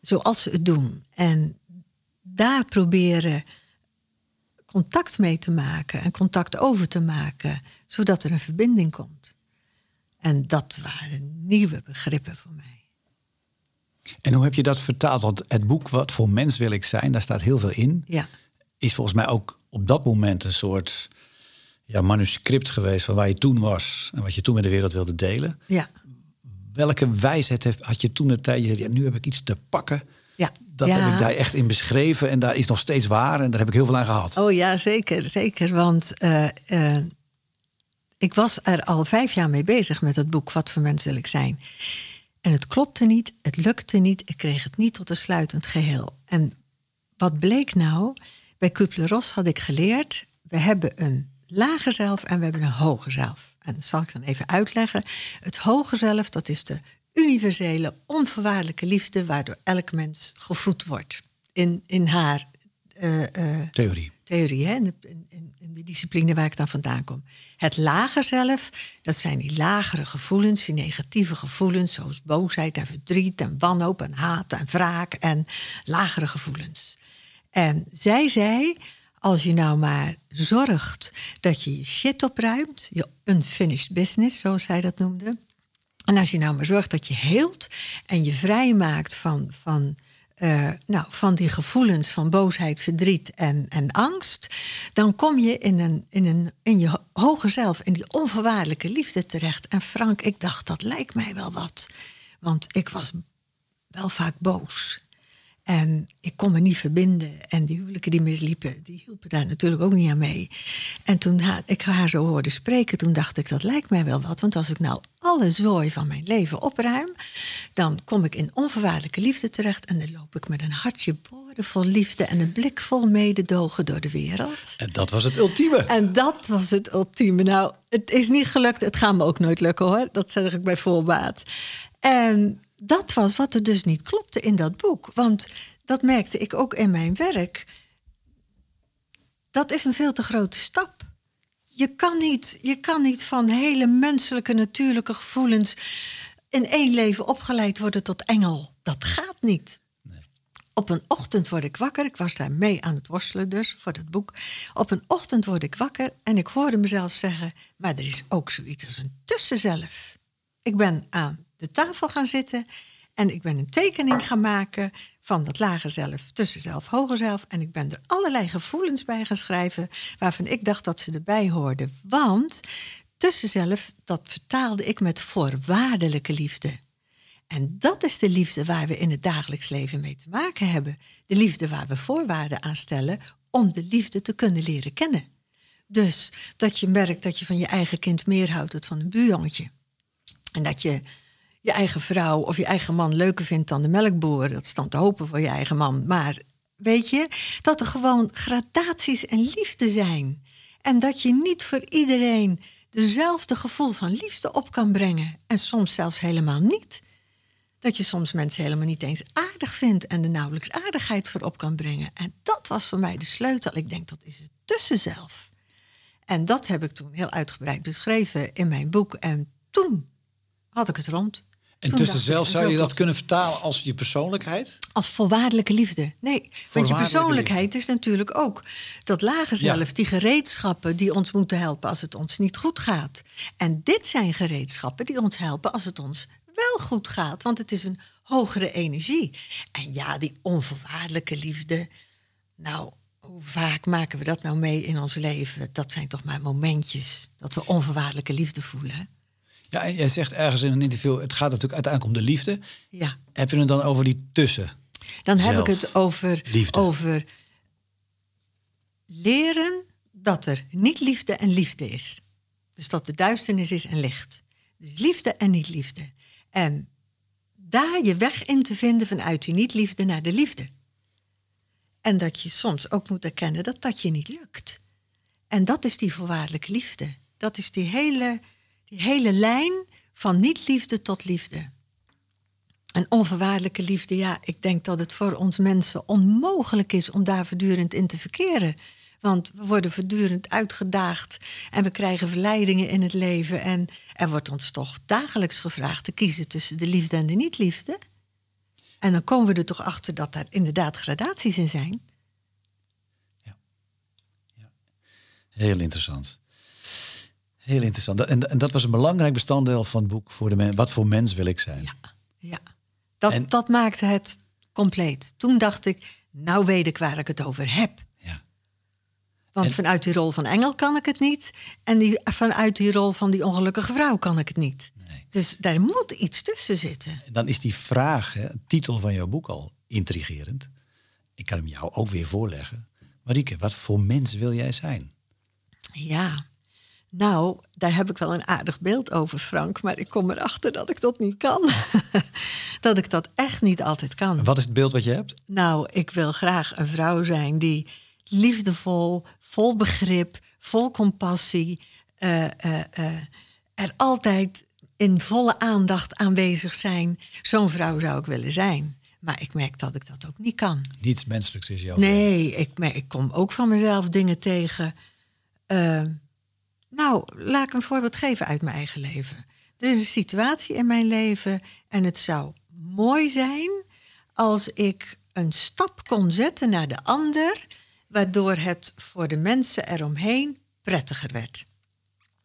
Zoals ze het doen. En daar proberen contact mee te maken en contact over te maken, zodat er een verbinding komt. En dat waren nieuwe begrippen voor mij. En hoe heb je dat vertaald? Want het boek Wat voor mens wil ik zijn, daar staat heel veel in. Ja. Is volgens mij ook op dat moment een soort ja, manuscript geweest van waar je toen was en wat je toen met de wereld wilde delen. Ja. Welke wijsheid had je toen de tijd? Je zei, ja, nu heb ik iets te pakken. Ja. Dat ja. heb ik daar echt in beschreven en daar is nog steeds waar en daar heb ik heel veel aan gehad. Oh ja, zeker, zeker. Want uh, uh, ik was er al vijf jaar mee bezig met het boek Wat voor mens wil ik zijn. En het klopte niet, het lukte niet, ik kreeg het niet tot een sluitend geheel. En wat bleek nou? Bij Kubler-Ross had ik geleerd, we hebben een lage zelf en we hebben een hoge zelf. En dat zal ik dan even uitleggen. Het hoge zelf, dat is de universele, onvoorwaardelijke liefde waardoor elk mens gevoed wordt. In, in haar uh, uh, theorie. Theorie, hè? In, de, in, in de discipline waar ik dan vandaan kom. Het lage zelf, dat zijn die lagere gevoelens, die negatieve gevoelens, zoals boosheid en verdriet en wanhoop en haat en wraak en lagere gevoelens. En zij zei, als je nou maar zorgt dat je je shit opruimt, je unfinished business, zoals zij dat noemde. En als je nou maar zorgt dat je heelt en je vrij maakt van, van, uh, nou, van die gevoelens van boosheid, verdriet en, en angst, dan kom je in, een, in, een, in je hoge zelf, in die onvoorwaardelijke liefde terecht. En Frank, ik dacht, dat lijkt mij wel wat. Want ik was wel vaak boos. En ik kon me niet verbinden. En die huwelijken die misliepen, die hielpen daar natuurlijk ook niet aan mee. En toen ik haar zo hoorde spreken, toen dacht ik, dat lijkt mij wel wat. Want als ik nou alle zooi van mijn leven opruim, dan kom ik in onvoorwaardelijke liefde terecht. En dan loop ik met een hartje boordevol liefde en een blik vol mededogen door de wereld. En dat was het ultieme. En dat was het ultieme. Nou, het is niet gelukt. Het gaat me ook nooit lukken hoor. Dat zeg ik bij voorbaat. En dat was wat er dus niet klopte in dat boek. Want dat merkte ik ook in mijn werk. Dat is een veel te grote stap. Je kan niet, je kan niet van hele menselijke, natuurlijke gevoelens in één leven opgeleid worden tot engel. Dat gaat niet. Nee. Op een ochtend word ik wakker. Ik was daar mee aan het worstelen dus, voor het boek. Op een ochtend word ik wakker en ik hoorde mezelf zeggen... maar er is ook zoiets als een tussenzelf. Ik ben aan de tafel gaan zitten En ik ben een tekening gaan maken van dat lage zelf, tussen zelf, hoger zelf. En ik ben er allerlei gevoelens bij gaan schrijven waarvan ik dacht dat ze erbij hoorden. Want tussen zelf, dat vertaalde ik met voorwaardelijke liefde. En dat is de liefde waar we in het dagelijks leven mee te maken hebben. De liefde waar we voorwaarden aan stellen om de liefde te kunnen leren kennen. Dus dat je merkt dat je van je eigen kind meer houdt dan van een buurjongetje. En dat je je eigen vrouw of je eigen man leuker vindt dan de melkboer. Dat is dan te hopen voor je eigen man. Maar weet je, dat er gewoon gradaties en liefde zijn. En dat je niet voor iedereen dezelfde gevoel van liefde op kan brengen. En soms zelfs helemaal niet. Dat je soms mensen helemaal niet eens aardig vindt en er nauwelijks aardigheid voor op kan brengen. En dat was voor mij de sleutel. Ik denk dat is het tussenzelf. En dat heb ik toen heel uitgebreid beschreven in mijn boek. En toen had ik het rond. En Toen tussen zelf zou je dat kunnen vertalen als je persoonlijkheid? Als voorwaardelijke liefde. Nee, want je persoonlijkheid is natuurlijk ook dat lage Ja. zelf, die gereedschappen die ons moeten helpen als het ons niet goed gaat. En dit zijn gereedschappen die ons helpen als het ons wel goed gaat, want het is een hogere energie. En ja, die onvoorwaardelijke liefde. Nou, hoe vaak maken we dat nou mee in ons leven? Dat zijn toch maar momentjes dat we onvoorwaardelijke liefde voelen. Ja, en jij zegt ergens in een interview, het gaat natuurlijk uiteindelijk om de liefde. Ja. Heb je het dan over die tussen? Dan heb ik het over, Liefde. over leren dat er niet liefde en liefde is. Dus dat de duisternis is en licht. Dus liefde en niet liefde. En daar je weg in te vinden vanuit die niet-liefde naar de liefde. En dat je soms ook moet erkennen dat dat je niet lukt. En dat is die voorwaardelijke liefde. Dat is die hele, die hele lijn van niet-liefde tot liefde. En onvoorwaardelijke liefde, ja, ik denk dat het voor ons mensen onmogelijk is om daar voortdurend in te verkeren. Want we worden voortdurend uitgedaagd en we krijgen verleidingen in het leven. En er wordt ons toch dagelijks gevraagd te kiezen tussen de liefde en de niet-liefde. En dan komen we er toch achter dat daar inderdaad gradaties in zijn. Heel interessant. Heel interessant. En, en dat was een belangrijk bestanddeel van het boek voor de. Wat voor mens wil ik zijn? Ja, ja. Dat, En- dat maakte het compleet. Toen dacht ik, nou weet ik waar ik het over heb. Ja. Want En- vanuit die rol van engel kan ik het niet. En die, vanuit die rol van die ongelukkige vrouw kan ik het niet. Nee. Dus daar moet iets tussen zitten. En Dan is die vraag, hè, titel van jouw boek al intrigerend. Ik kan hem jou ook weer voorleggen. Marieke, wat voor mens wil jij zijn? Ja, nou, daar heb ik wel een aardig beeld over, Frank. Maar ik kom erachter dat ik dat niet kan. <laughs> dat ik dat echt niet altijd kan. Wat is het beeld wat je hebt? Nou, ik wil graag een vrouw zijn die liefdevol, vol begrip, vol compassie, eh, eh, eh, er altijd in volle aandacht aanwezig zijn. Zo'n vrouw zou ik willen zijn. Maar ik merk dat ik dat ook niet kan. Niets menselijks is jouw Nee, ik, mer- ik kom ook van mezelf dingen tegen. Nou, laat ik een voorbeeld geven uit mijn eigen leven. Er is een situatie in mijn leven en het zou mooi zijn als ik een stap kon zetten naar de ander, waardoor het voor de mensen eromheen prettiger werd.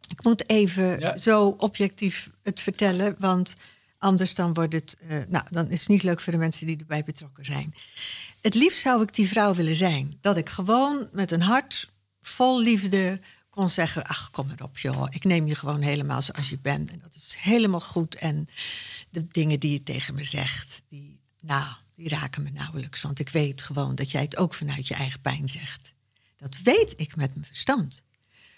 Ik moet even Ja. zo objectief het vertellen, want anders dan wordt het, eh, nou, dan is het niet leuk voor de mensen die erbij betrokken zijn. Het liefst zou ik die vrouw willen zijn. Dat ik gewoon met een hart vol liefde kon zeggen: Ach, kom maar op, joh. Ik neem je gewoon helemaal zoals je bent. En dat is helemaal goed. En de dingen die je tegen me zegt, die, nou, die raken me nauwelijks. Want ik weet gewoon dat jij het ook vanuit je eigen pijn zegt. Dat weet ik met mijn verstand.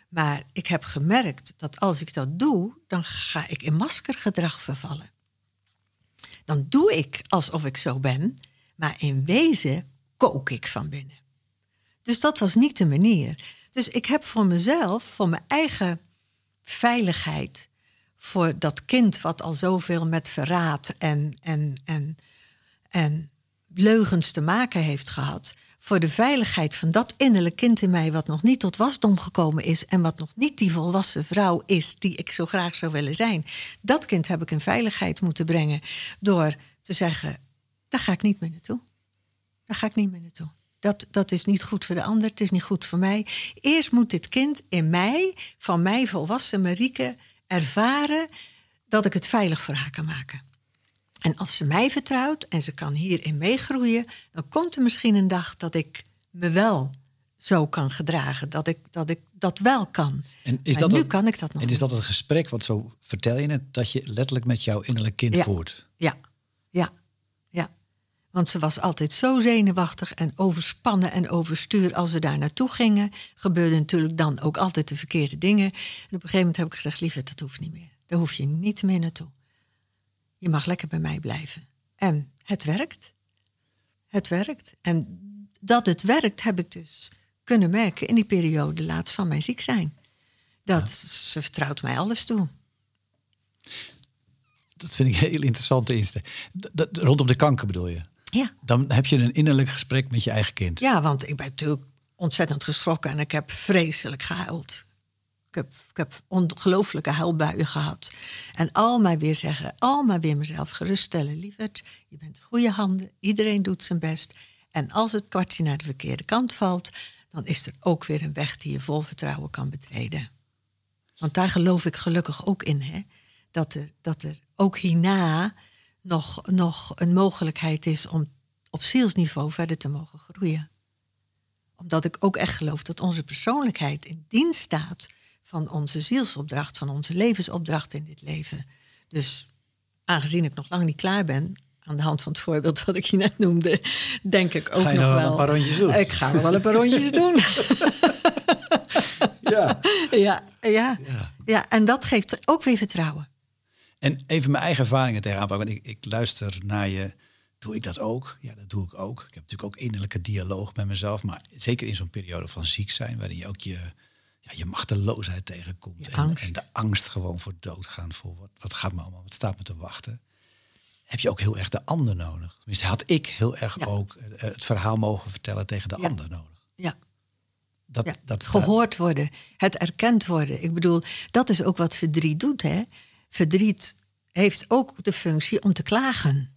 Maar ik heb gemerkt dat als ik dat doe, dan ga ik in maskergedrag vervallen. Dan doe ik alsof ik zo ben, maar in wezen kook ik van binnen. Dus dat was niet de manier. Dus ik heb voor mezelf, voor mijn eigen veiligheid, voor dat kind wat al zoveel met verraad en, en, en, en leugens te maken heeft gehad, voor de veiligheid van dat innerlijk kind in mij wat nog niet tot wasdom gekomen is en wat nog niet die volwassen vrouw is die ik zo graag zou willen zijn. Dat kind heb ik in veiligheid moeten brengen door te zeggen, daar ga ik niet meer naartoe. Daar ga ik niet meer naartoe. Dat, dat is niet goed voor de ander, het is niet goed voor mij. Eerst moet dit kind in mij, van mij volwassen Marieke, ervaren dat ik het veilig voor haar kan maken. En als ze mij vertrouwt en ze kan hierin meegroeien, dan komt er misschien een dag dat ik me wel zo kan gedragen, dat ik dat, ik dat wel kan. En, is Maar dat nu kan ik dat nog En is dat het gesprek, wat zo vertel je het, dat je letterlijk met jouw innerlijk kind Ja. voert? Ja, ja. Want ze was altijd zo zenuwachtig en overspannen en overstuur als we daar naartoe gingen. Gebeurden natuurlijk dan ook altijd de verkeerde dingen. En op een gegeven moment heb ik gezegd, lieve, dat hoeft niet meer. Daar hoef je niet meer naartoe. Je mag lekker bij mij blijven. En het werkt. Het werkt. En dat het werkt heb ik dus kunnen merken in die periode laatst van mijn ziek zijn. Dat ze vertrouwt mij alles toe. Dat vind ik heel dat- Rondom de kanker bedoel je? Ja. Dan heb je een innerlijk gesprek met je eigen kind. Ja, want ik ben natuurlijk ontzettend geschrokken en ik heb vreselijk gehuild. Ik heb, ik heb ongelooflijke huilbuien gehad. En al maar weer zeggen, al maar weer mezelf geruststellen. Lieverd, je bent in goede handen, iedereen doet zijn best. En als het kwartje naar de verkeerde kant valt, dan is er ook weer een weg die je vol vertrouwen kan betreden. Want daar geloof ik gelukkig ook in, hè? Dat, er, dat er ook hierna nog, nog een mogelijkheid is om op zielsniveau verder te mogen groeien. Omdat ik ook echt geloof dat onze persoonlijkheid in dienst staat van onze zielsopdracht, van onze levensopdracht in dit leven. Dus aangezien ik nog lang niet klaar ben, aan de hand van het voorbeeld wat ik je net noemde, denk ik ook Ga je nog wel wel. een paar rondjes doen? Ik ga nog wel een paar rondjes <laughs> doen. Ja. ja, ja. Ja. ja, en dat geeft ook weer vertrouwen. En even mijn eigen ervaringen tegenaan pakken. Want ik, ik luister naar je. Doe ik dat ook? Ja, dat doe ik ook. Ik heb natuurlijk ook innerlijke dialoog met mezelf. Maar zeker in zo'n periode van ziek zijn, waarin je ook je, ja, je machteloosheid tegenkomt. En, en de angst gewoon voor doodgaan. Voor wat, wat gaat me allemaal, wat staat me te wachten. Heb je ook heel erg de ander nodig? Tenminste, had ik heel erg Ja. ook eh, het verhaal mogen vertellen tegen de Ja. ander nodig. Ja. Dat, Ja, dat gehoord worden, het erkend worden. Ik bedoel, dat is ook wat verdriet doet. Hè? Verdriet heeft ook de functie om te klagen.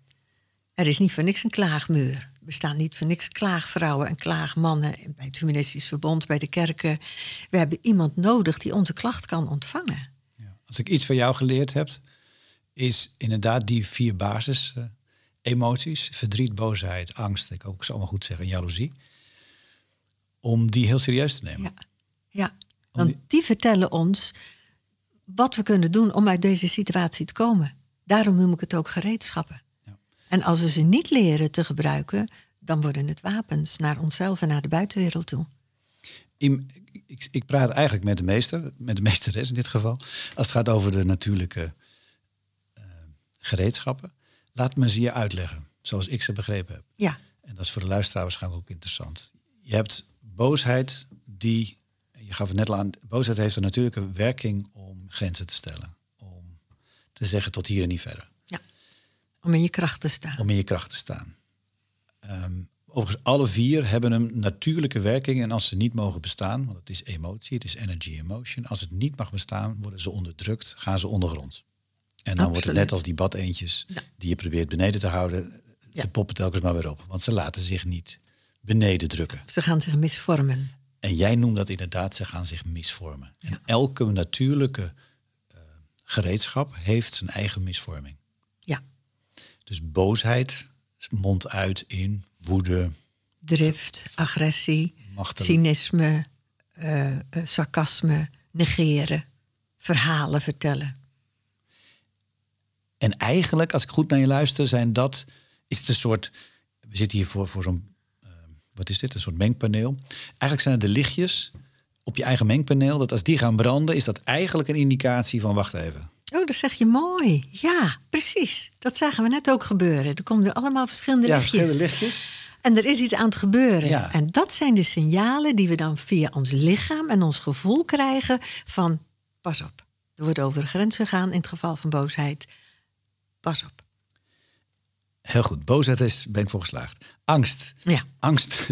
Er is niet voor niks een klaagmuur. Er bestaan niet voor niks klaagvrouwen en klaagmannen bij het Humanistisch Verbond, bij de kerken. We hebben iemand nodig die onze klacht kan ontvangen. Ja. Als ik iets van jou geleerd heb, is inderdaad die vier basis eh, emoties. Verdriet, boosheid, angst, ik ook ze allemaal goed zeggen, en jaloezie. Om die heel serieus te nemen. Ja, ja. want die vertellen ons wat we kunnen doen om uit deze situatie te komen. Daarom noem ik het ook gereedschappen. Ja. En als we ze niet leren te gebruiken, dan worden het wapens naar onszelf en naar de buitenwereld toe. In- ik, ik praat eigenlijk met de meester, met de meesteres in dit geval. Als het gaat over de natuurlijke eh, gereedschappen. Laat me ze je uitleggen, zoals ik ze begrepen heb. Ja, En dat is voor de luisteraar waarschijnlijk ook interessant. Je hebt boosheid die, je gaf het net al aan, boosheid heeft een natuurlijke werking om grenzen te stellen. Om te zeggen tot hier en niet verder. ja. om in je kracht te staan. Om in je kracht te staan. Ehm, overigens, alle vier hebben een natuurlijke werking. En als ze niet mogen bestaan, want het is emotie, het is energy emotion. Als het niet mag bestaan, worden ze onderdrukt, gaan ze ondergronds. En dan wordt het net als die badeentjes Ja. die je probeert beneden te houden. Ze Ja. poppen telkens maar weer op. Want ze laten zich niet beneden drukken. Ze gaan zich misvormen. En jij noemt dat inderdaad, ze gaan zich misvormen. En elke natuurlijke eh, gereedschap heeft zijn eigen misvorming. Ja, Dus boosheid mondt uit in woede, drift, agressie, Machtel- cynisme, eh, eh, sarcasme, negeren, verhalen vertellen. En eigenlijk, als ik goed naar je luister, zijn dat, is het een soort, we zitten hier voor, voor zo'n, wat is dit, een soort mengpaneel. Eigenlijk zijn het de lichtjes op je eigen mengpaneel, dat als die gaan branden, is dat eigenlijk een indicatie van, wacht even. Oh, dat zeg je mooi. Ja, precies. Dat zagen we net ook gebeuren. Er komen er allemaal verschillende Ja, lichtjes. verschillende lichtjes. En er is iets aan het gebeuren. Ja. En dat zijn de signalen die we dan via ons lichaam en ons gevoel krijgen van pas op. Er wordt over de grens gegaan in het geval van boosheid. Pas op. Heel goed, boosheid is, ben ik voor geslaagd. Angst. Ja. Angst.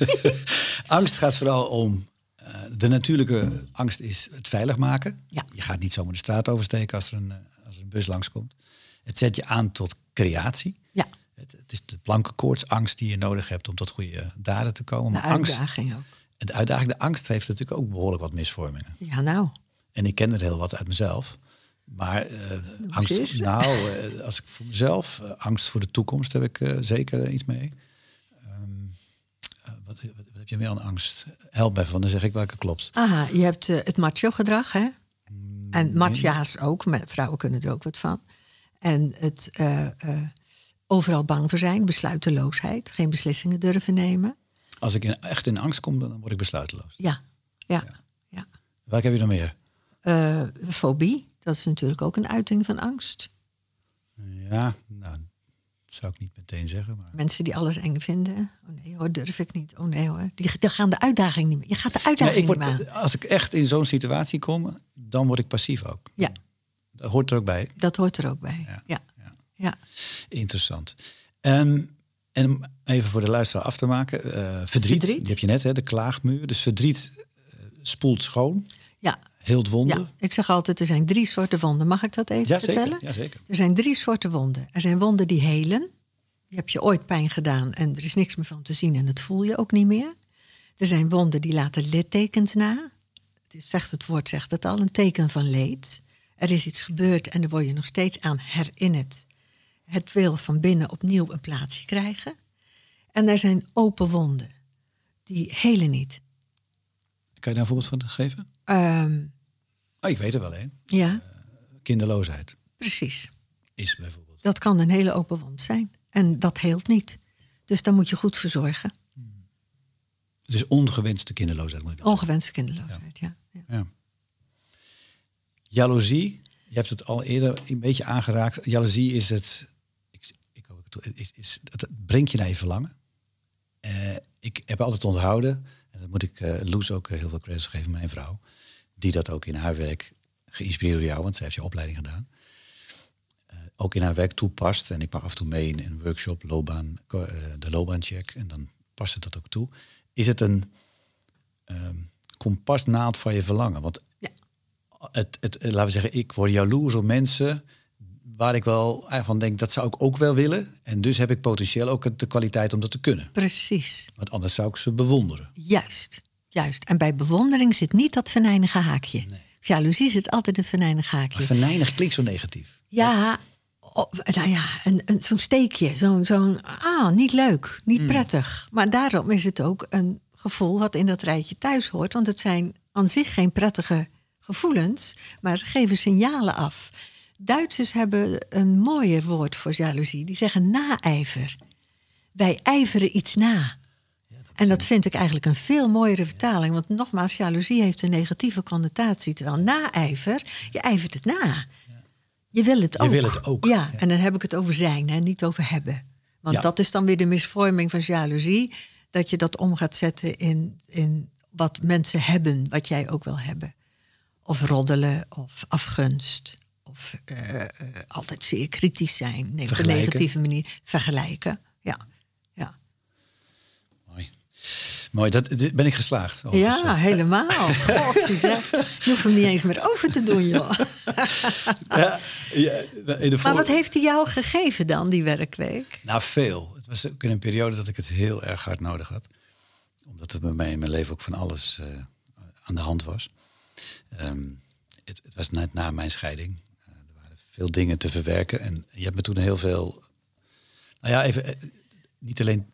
<laughs> angst gaat vooral om, eh, de natuurlijke angst is het veilig maken. Ja. Je gaat niet zomaar de straat oversteken als er een, eh, als er een bus langskomt. Het zet je aan tot creatie. Ja, Het, het is de blanke koortsangst die je nodig hebt om tot goede daden te komen. de Maar angst, uitdaging ook. en de uitdaging, de angst heeft natuurlijk ook behoorlijk wat misvormingen. Ja, nou. En ik ken er heel wat uit mezelf. Maar eh, angst, nou, eh, als ik voor mezelf, eh, angst voor de toekomst heb ik zeker iets mee. Ehm, eh, wat, wat, wat heb je meer aan angst? Help even, want dan zeg ik welke klopt. Aha, je hebt het macho-gedrag, hè? Mm, En machia's ook, maar vrouwen kunnen er ook wat van. En het overal bang voor zijn, besluiteloosheid, geen beslissingen durven nemen. Als ik in, echt in angst kom, dan word ik besluiteloos. Ja, ja, ja. Welke heb je nog meer? Fobie, dat is natuurlijk ook een uiting van angst. Ja, nou, dat zou ik niet meteen zeggen. Maar... Mensen die alles eng vinden. Oh nee hoor, durf ik niet. Oh nee hoor, die, die gaan de uitdaging niet meer. Je gaat de uitdaging ik word, niet meer aan. als ik echt in zo'n situatie kom, dan word ik passief ook. Ja, Dat hoort er ook bij. dat hoort er ook bij. Ja, Ja, ja. ja. Interessant. Ehm, en om even voor de luisteraar af te maken. eh, verdriet, Verdriet. die heb je net, hè, de klaagmuur. Dus verdriet eh, spoelt schoon, ja. Heelt wonden. Ja, ik zeg altijd, er zijn drie soorten wonden. Mag ik dat even Ja, zeker. vertellen? Ja, zeker. Er zijn drie soorten wonden. Er zijn wonden die helen. Die heb je ooit pijn gedaan en er is niks meer van te zien en dat voel je ook niet meer. Er zijn wonden die laten littekens na. Het is, zegt het woord zegt het al, een teken van leed. Er is iets gebeurd en daar word je nog steeds aan herinnerd. Het wil van binnen opnieuw een plaatsje krijgen. En er zijn open wonden. Die helen niet. Kan je daar een voorbeeld van geven? Ehm, Oh, ik weet er wel een. ja, Kinderloosheid precies. is bijvoorbeeld. Dat kan een hele open wond zijn. En dat heelt niet. Dus daar moet je goed voor zorgen. Het is ongewenste kinderloosheid. Moet ik dan Ongewenste kinderloosheid, ja. ja. Ja. Jaloezie, je hebt het al eerder een beetje aangeraakt. Jaloezie is het, ik, ik is, is, dat brengt je naar je verlangen. Eh, ik heb altijd onthouden, en dat moet ik eh Loes ook eh, heel veel credits geven, mijn vrouw, die dat ook in haar werk, geïnspireerd door jou, want zij heeft je opleiding gedaan, eh, ook in haar werk toepast. En ik mag af en toe mee in een workshop, loopbaan, eh, de loopbaancheck, en dan past het dat ook toe. Is het een ehm kompasnaald van je verlangen? Want Ja. het, het, eh, laten we zeggen, ik word jaloers op mensen waar ik wel van denk, dat zou ik ook wel willen. En dus heb ik potentieel ook de kwaliteit om dat te kunnen. Precies. Want anders zou ik ze bewonderen. Juist. Juist. En bij bewondering zit niet dat venijnige haakje. Nee. Jaloezie zit altijd een venijnig Maar haakje. venijnig klinkt zo negatief. Ja, oh, nou ja, een, een, zo'n steekje. Zo'n, zo'n, ah, niet leuk, niet Hmm. prettig. Maar daarom is het ook een gevoel wat in dat rijtje thuis hoort. Want het zijn aan zich geen prettige gevoelens, maar ze geven signalen af. Duitsers hebben een mooier woord voor jaloezie. Die zeggen naijver. Wij ijveren iets na. En dat vind ik eigenlijk een veel mooiere vertaling. Want nogmaals, jaloezie heeft een negatieve connotatie. Terwijl naijver, je ijvert het na. Je wil het Je ook. wil het ook, Ja, en dan heb ik het over zijn en niet over hebben. Want Ja. dat is dan weer de misvorming van jaloezie. Dat je dat om gaat zetten in, in wat mensen hebben, wat jij ook wil hebben. Of roddelen, of afgunst. Of eh, eh, altijd zeer kritisch zijn. Nee, op een negatieve manier. Vergelijken. Ja. Mooi. Dat ben ik geslaagd. Ja, overigens. helemaal. <laughs> God. Je hoeft hem niet eens meer over te doen, joh. Ja, ja, in de Maar wat heeft hij jou gegeven dan, die werkweek? Nou, veel. Het was ook in een periode dat ik het heel erg hard nodig had. Omdat er bij mij in mijn leven ook van alles eh, aan de hand was. Ehm, het, het was net na mijn scheiding. Eh, er waren veel dingen te verwerken. En je hebt me toen heel veel... Nou ja, even... eh, niet alleen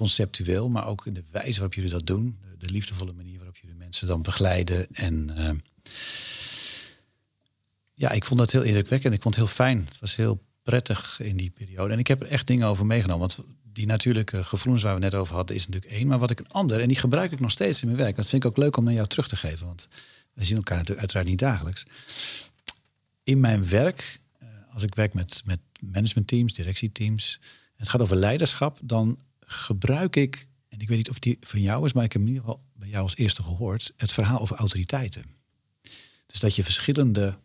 conceptueel, maar ook in de wijze waarop jullie dat doen. De, de liefdevolle manier waarop jullie mensen dan begeleiden. En ehm, ja, ik vond dat heel indrukwekkend. Ik vond het heel fijn. Het was heel prettig in die periode. En ik heb er echt dingen over meegenomen. Want die natuurlijke gevoelens waar we net over hadden, is natuurlijk één. Maar wat ik een ander, en die gebruik ik nog steeds in mijn werk. Dat vind ik ook leuk om naar jou terug te geven. Want we zien elkaar natuurlijk uiteraard niet dagelijks. In mijn werk, eh, als ik werk met, met managementteams, directieteams. Het gaat over leiderschap, dan gebruik ik, en ik weet niet of die van jou is, maar ik heb in ieder geval bij jou als eerste gehoord, het verhaal over autoriteiten. Dus dat je verschillende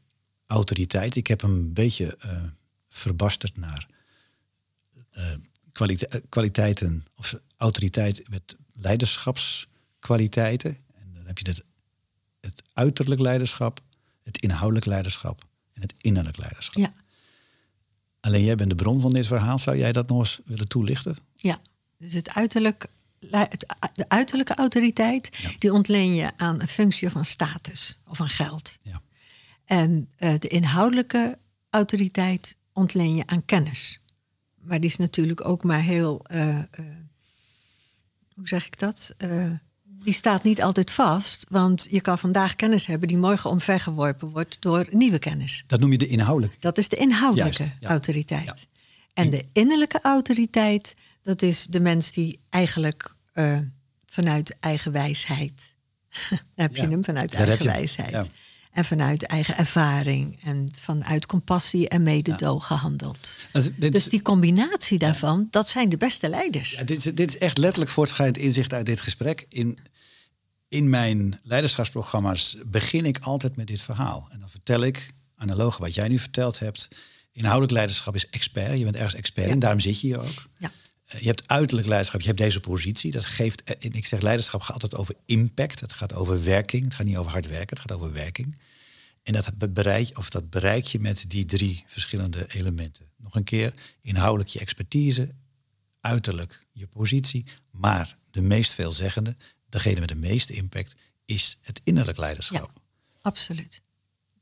autoriteiten, ik heb hem een beetje eh, verbasterd naar eh, kwalite- eh, kwaliteiten of autoriteit met leiderschapskwaliteiten. En dan heb je het, het uiterlijk leiderschap, het inhoudelijk leiderschap en het innerlijk leiderschap. Ja, Alleen jij bent de bron van dit verhaal. Zou jij dat nog eens willen toelichten? ja. Dus het uiterlijk, de uiterlijke autoriteit, Ja. die ontleen je aan een functie van status of aan geld. Ja. En eh, de inhoudelijke autoriteit ontleen je aan kennis. Maar die is natuurlijk ook maar heel. eh, eh, hoe zeg ik dat? Die staat niet altijd vast. Want je kan vandaag kennis hebben die morgen omvergeworpen wordt door nieuwe kennis. Dat noem je de inhoudelijke. Dat is de inhoudelijke Juist, ja. autoriteit. En de innerlijke autoriteit, dat is de mens die eigenlijk eh, vanuit eigen wijsheid. <laughs> Heb je Ja, hem vanuit daar eigen wijsheid. ja. En vanuit eigen ervaring. En vanuit compassie en mededogen handelt. Dat is- dit, Dus die combinatie daarvan, dat zijn de beste leiders. ja, dit, is, dit is echt letterlijk voortschrijdend inzicht uit dit gesprek. In, in mijn leiderschapsprogramma's begin ik altijd met dit verhaal. En dan vertel ik, analoog wat jij nu verteld hebt... inhoudelijk leiderschap is expert. Je bent ergens expert en daarom zit je hier ook. Ja. Eh, Je hebt uiterlijk leiderschap, je hebt deze positie. Dat geeft, eh, en ik zeg leiderschap gaat altijd over impact. Het gaat over werking. Het gaat niet over hard werken, het gaat over werking. En dat be- bereik, of dat bereik je met die drie verschillende elementen. Nog een keer, inhoudelijk je expertise, uiterlijk je positie. Maar de meest veelzeggende, degene met de meeste impact, is het innerlijk leiderschap. Absoluut.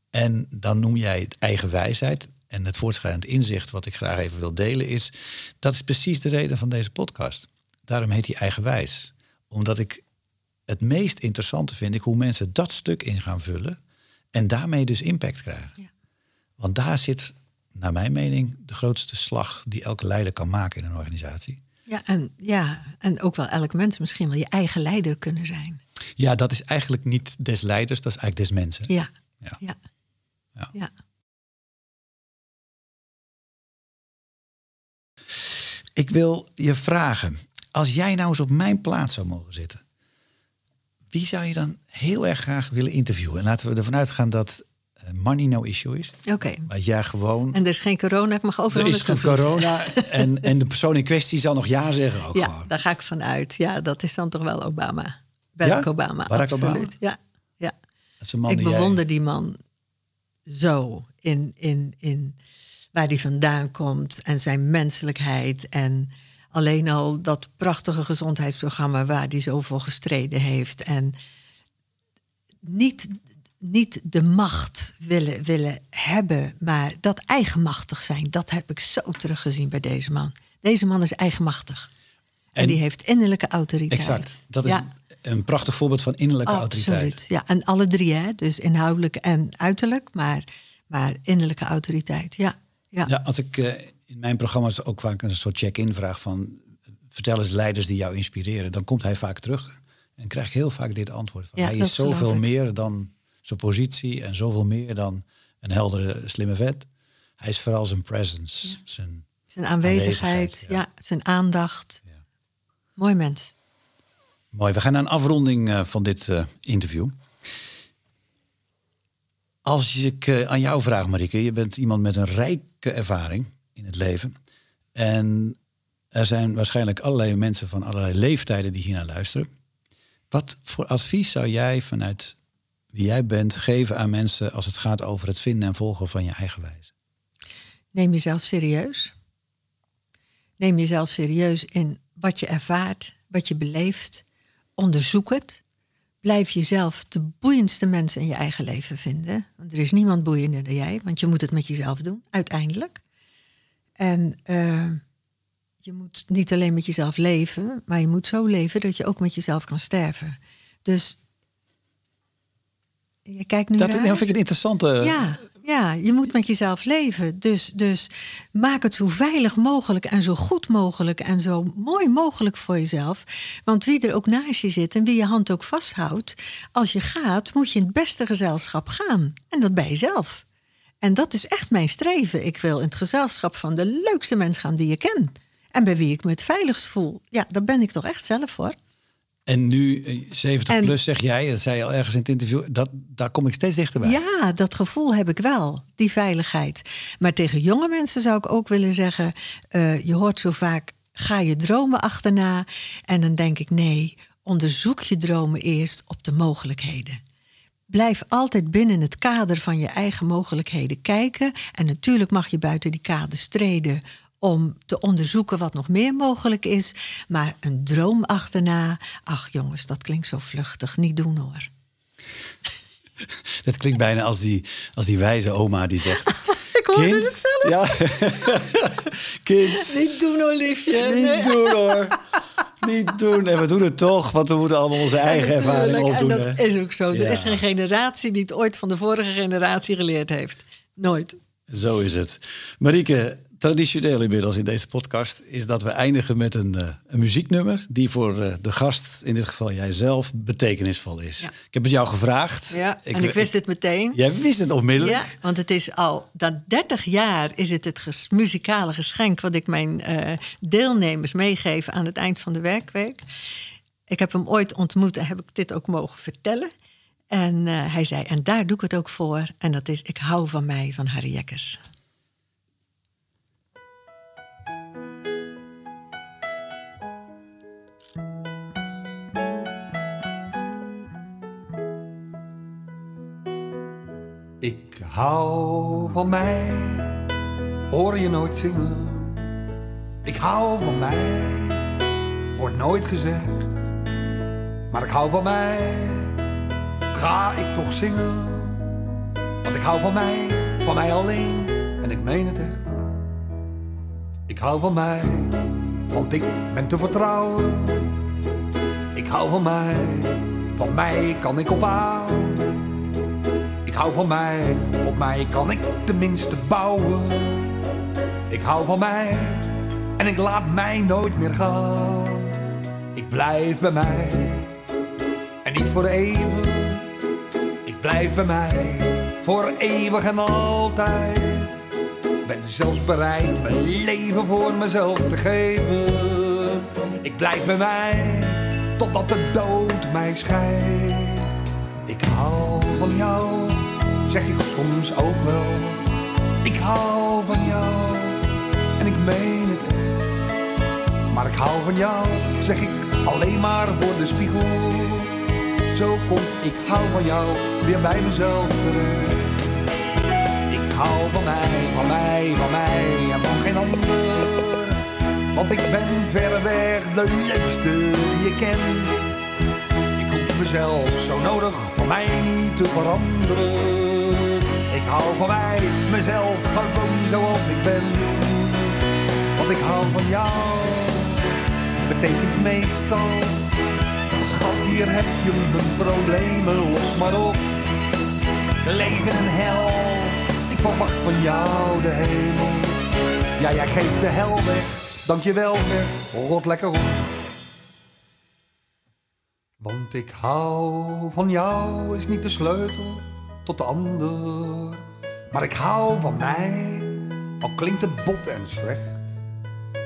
En dan noem jij het eigen wijsheid. En het voortschrijdend inzicht wat ik graag even wil delen is... dat is precies de reden van deze podcast. Daarom heet hij eigenwijs. Omdat ik het meest interessante vind ik hoe mensen dat stuk in gaan vullen... en daarmee dus impact krijgen. Ja. Want daar zit, naar mijn mening, de grootste slag... die elke leider kan maken in een organisatie. Ja en, ja, en ook wel elk mens misschien wel je eigen leider kunnen zijn. Ja, dat is eigenlijk niet des leiders, dat is eigenlijk des mensen. Ja. Ja. Ja. Ja. ja. Ik wil je vragen, als jij nou eens op mijn plaats zou mogen zitten, wie zou je dan heel erg graag willen interviewen? En laten we ervan uitgaan dat eh, money no issue is. Oké. Maar jij gewoon. En er is geen corona, ik mag overal er is geen corona <laughs> en, en de persoon in kwestie zal nog ja zeggen ook Ja, gewoon. daar ga ik vanuit. Ja, dat is dan toch wel Obama. Barack Ja? Obama, Barack absoluut. Obama? Ja, ja. Dat is een man ik die jij- bewonder die man zo in, in, in waar hij vandaan komt en zijn menselijkheid. En alleen al dat prachtige gezondheidsprogramma waar hij zo voor gestreden heeft. En niet, niet de macht willen, willen hebben, maar dat eigenmachtig zijn. Dat heb ik zo teruggezien bij deze man. Deze man is eigenmachtig. En, En- die heeft innerlijke autoriteit. Exact. Dat is Ja. een prachtig voorbeeld van innerlijke autoriteit. Absoluut. Ja, en alle drie, hè? dus inhoudelijk en uiterlijk, maar, maar innerlijke autoriteit. Ja, ja. Ja, als ik eh, in mijn programma's ook vaak een soort check-in vraag van... vertel eens leiders die jou inspireren. Dan komt hij vaak terug en krijg ik heel vaak dit antwoord. Van, Ja, hij is zoveel meer dan zijn positie en zoveel meer dan een heldere, slimme vet. Hij is vooral zijn presence, zijn Zijn aanwezigheid, Aanwezigheid, ja. ja. zijn aandacht. Mooi mens. Mooi, we gaan naar een afronding eh, van dit eh, interview. Als ik eh, aan jou vraag, Marike, je bent iemand met een rijke ervaring in het leven. En er zijn waarschijnlijk allerlei mensen van allerlei leeftijden die hier naar luisteren. Wat voor advies zou jij vanuit wie jij bent geven aan mensen als het gaat over het vinden en volgen van je eigen wijze? Neem jezelf serieus. Neem jezelf serieus in wat je ervaart, wat je beleeft. Onderzoek het. Blijf jezelf de boeiendste mens in je eigen leven vinden. Want er is niemand boeiender dan jij, want je moet het met jezelf doen, uiteindelijk. En eh, je moet niet alleen met jezelf leven, maar je moet zo leven dat je ook met jezelf kan sterven. Dus je kijkt nu Dat naar... dat vind ik een interessante. Ja, ja, je moet met jezelf leven. Dus, dus maak het zo veilig mogelijk en zo goed mogelijk en zo mooi mogelijk voor jezelf. Want wie er ook naast je zit en wie je hand ook vasthoudt, als je gaat, moet je in het beste gezelschap gaan. En dat bij jezelf. En dat is echt mijn streven. Ik wil in het gezelschap van de leukste mensen gaan die je ken. En bij wie ik me het veiligst voel. Ja, daar ben ik toch echt zelf voor. En nu, eh, 70 En- plus, zeg jij, dat zei je al ergens in het interview, dat, daar kom ik steeds dichterbij. Ja, dat gevoel heb ik wel, die veiligheid. Maar tegen jonge mensen zou ik ook willen zeggen: eh, je hoort zo vaak, ga je dromen achterna. En dan denk ik: nee, onderzoek je dromen eerst op de mogelijkheden. Blijf altijd binnen het kader van je eigen mogelijkheden kijken. En natuurlijk mag je buiten die kaders treden om te onderzoeken wat nog meer mogelijk is. Maar een droom achterna, ach jongens, dat klinkt zo vluchtig. Niet doen hoor. <laughs> Dat klinkt bijna als die, als die wijze oma die zegt... <laughs> Ik hoorde het zelf. Ja. <laughs> kind, Niet doen hoor, liefje. niet Nee. doen hoor. Niet doen. En we doen het toch, want we moeten allemaal onze eigen ervaring opdoen. En dat hè. is ook zo. Ja. Er is geen generatie die het ooit van de vorige generatie geleerd heeft. Nooit. Zo is het. Marieke, traditioneel inmiddels in deze podcast is dat we eindigen met een, eh, een muzieknummer die voor eh, de gast, in dit geval jijzelf, betekenisvol is. Ja. Ik heb het jou gevraagd. Ja, en ik wist het meteen. Jij wist het onmiddellijk. Ja, want het is al dat 30 jaar is het het ges- muzikale geschenk wat ik mijn eh, deelnemers meegeef aan het eind van de werkweek. Ik heb hem ooit ontmoet en heb ik dit ook mogen vertellen. En hij zei, en daar doe ik het ook voor. En dat is Ik hou van mij van Harry Jekkers. Hou van mij, hoor je nooit zingen. Ik hou van mij, wordt nooit gezegd. Maar ik hou van mij, ga ik toch zingen. Want ik hou van mij, van mij alleen, en ik meen het echt. Ik hou van mij, want ik ben te vertrouwen. Ik hou van mij, van mij kan ik ophouden. Ik hou van mij, op mij kan ik tenminste bouwen. Ik hou van mij en ik laat mij nooit meer gaan. Ik blijf bij mij en niet voor even. Ik blijf bij mij voor eeuwig en altijd. Ben zelfs bereid mijn leven voor mezelf te geven. Ik blijf bij mij totdat de dood mij scheidt. Ik hou van jou, zeg ik soms ook wel. Ik hou van jou en ik meen het. Maar ik hou van jou, zeg ik alleen maar voor de spiegel. Zo komt ik hou van jou weer bij mezelf. Ik hou van mij, van mij, van mij en van geen ander. Want ik ben verreweg de leukste die je kent. Mezelf zo nodig voor mij niet te veranderen. Ik hou van mij, mezelf gewoon zoals ik ben. Want ik hou van jou, betekent meestal. Schat, hier heb je mijn problemen, los maar op. Leven en hel, ik verwacht van jou de hemel. Ja, jij geeft de hel weg, dankjewel zeg, rot lekker op. Want ik hou van jou is niet de sleutel tot de ander. Maar ik hou van mij, al klinkt het bot en slecht.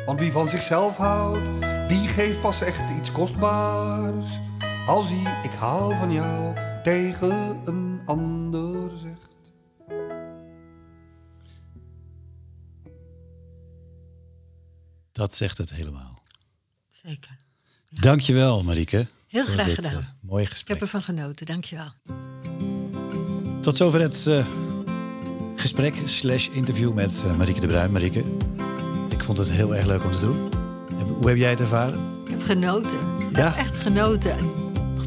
Want wie van zichzelf houdt, die geeft pas echt iets kostbaars. Als hij ik hou van jou tegen een ander zegt. Dat zegt het helemaal. Zeker. Dankjewel, Marieke. Heel graag dit, gedaan. eh, mooie Ik gesprek. heb ervan genoten, dankjewel. Tot zover het eh, gesprek slash interview met eh, Marieke de Bruin. Marieke, ik vond het heel erg leuk om te doen. Hoe heb jij het ervaren? Ik heb genoten. Ik Ja? heb echt genoten. En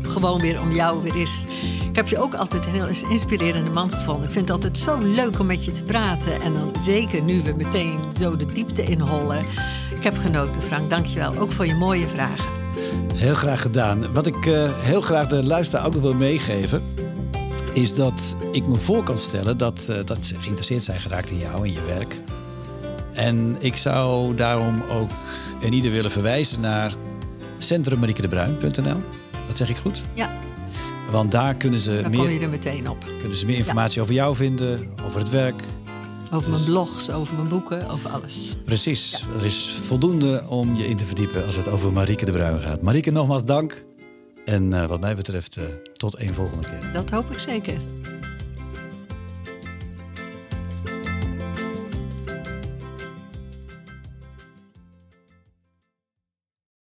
Gewoon weer om jou weer eens. Ik heb je ook altijd een heel inspirerende man gevonden. Ik vind het altijd zo leuk om met je te praten. En dan zeker nu we meteen zo de diepte inhollen. Ik heb genoten, Frank. Dankjewel. Ook voor je mooie vragen. Heel graag gedaan. Wat ik eh, heel graag de luisteraar ook nog wil meegeven... is dat ik me voor kan stellen dat, eh, dat ze geïnteresseerd zijn geraakt in jou en je werk. En ik zou daarom ook en ieder willen verwijzen naar centrummarikedebruin.nl. Dat zeg ik goed? Ja, Want daar kunnen ze, dan kom meer, je er meteen op. kunnen ze meer informatie over jou vinden, over het werk. Over mijn blogs, over mijn boeken, over alles. Precies. Er is voldoende om je in te verdiepen als het over Marieke de Bruin gaat. Marieke, nogmaals dank. En eh, wat mij betreft, eh, tot een volgende keer. Dat hoop ik zeker.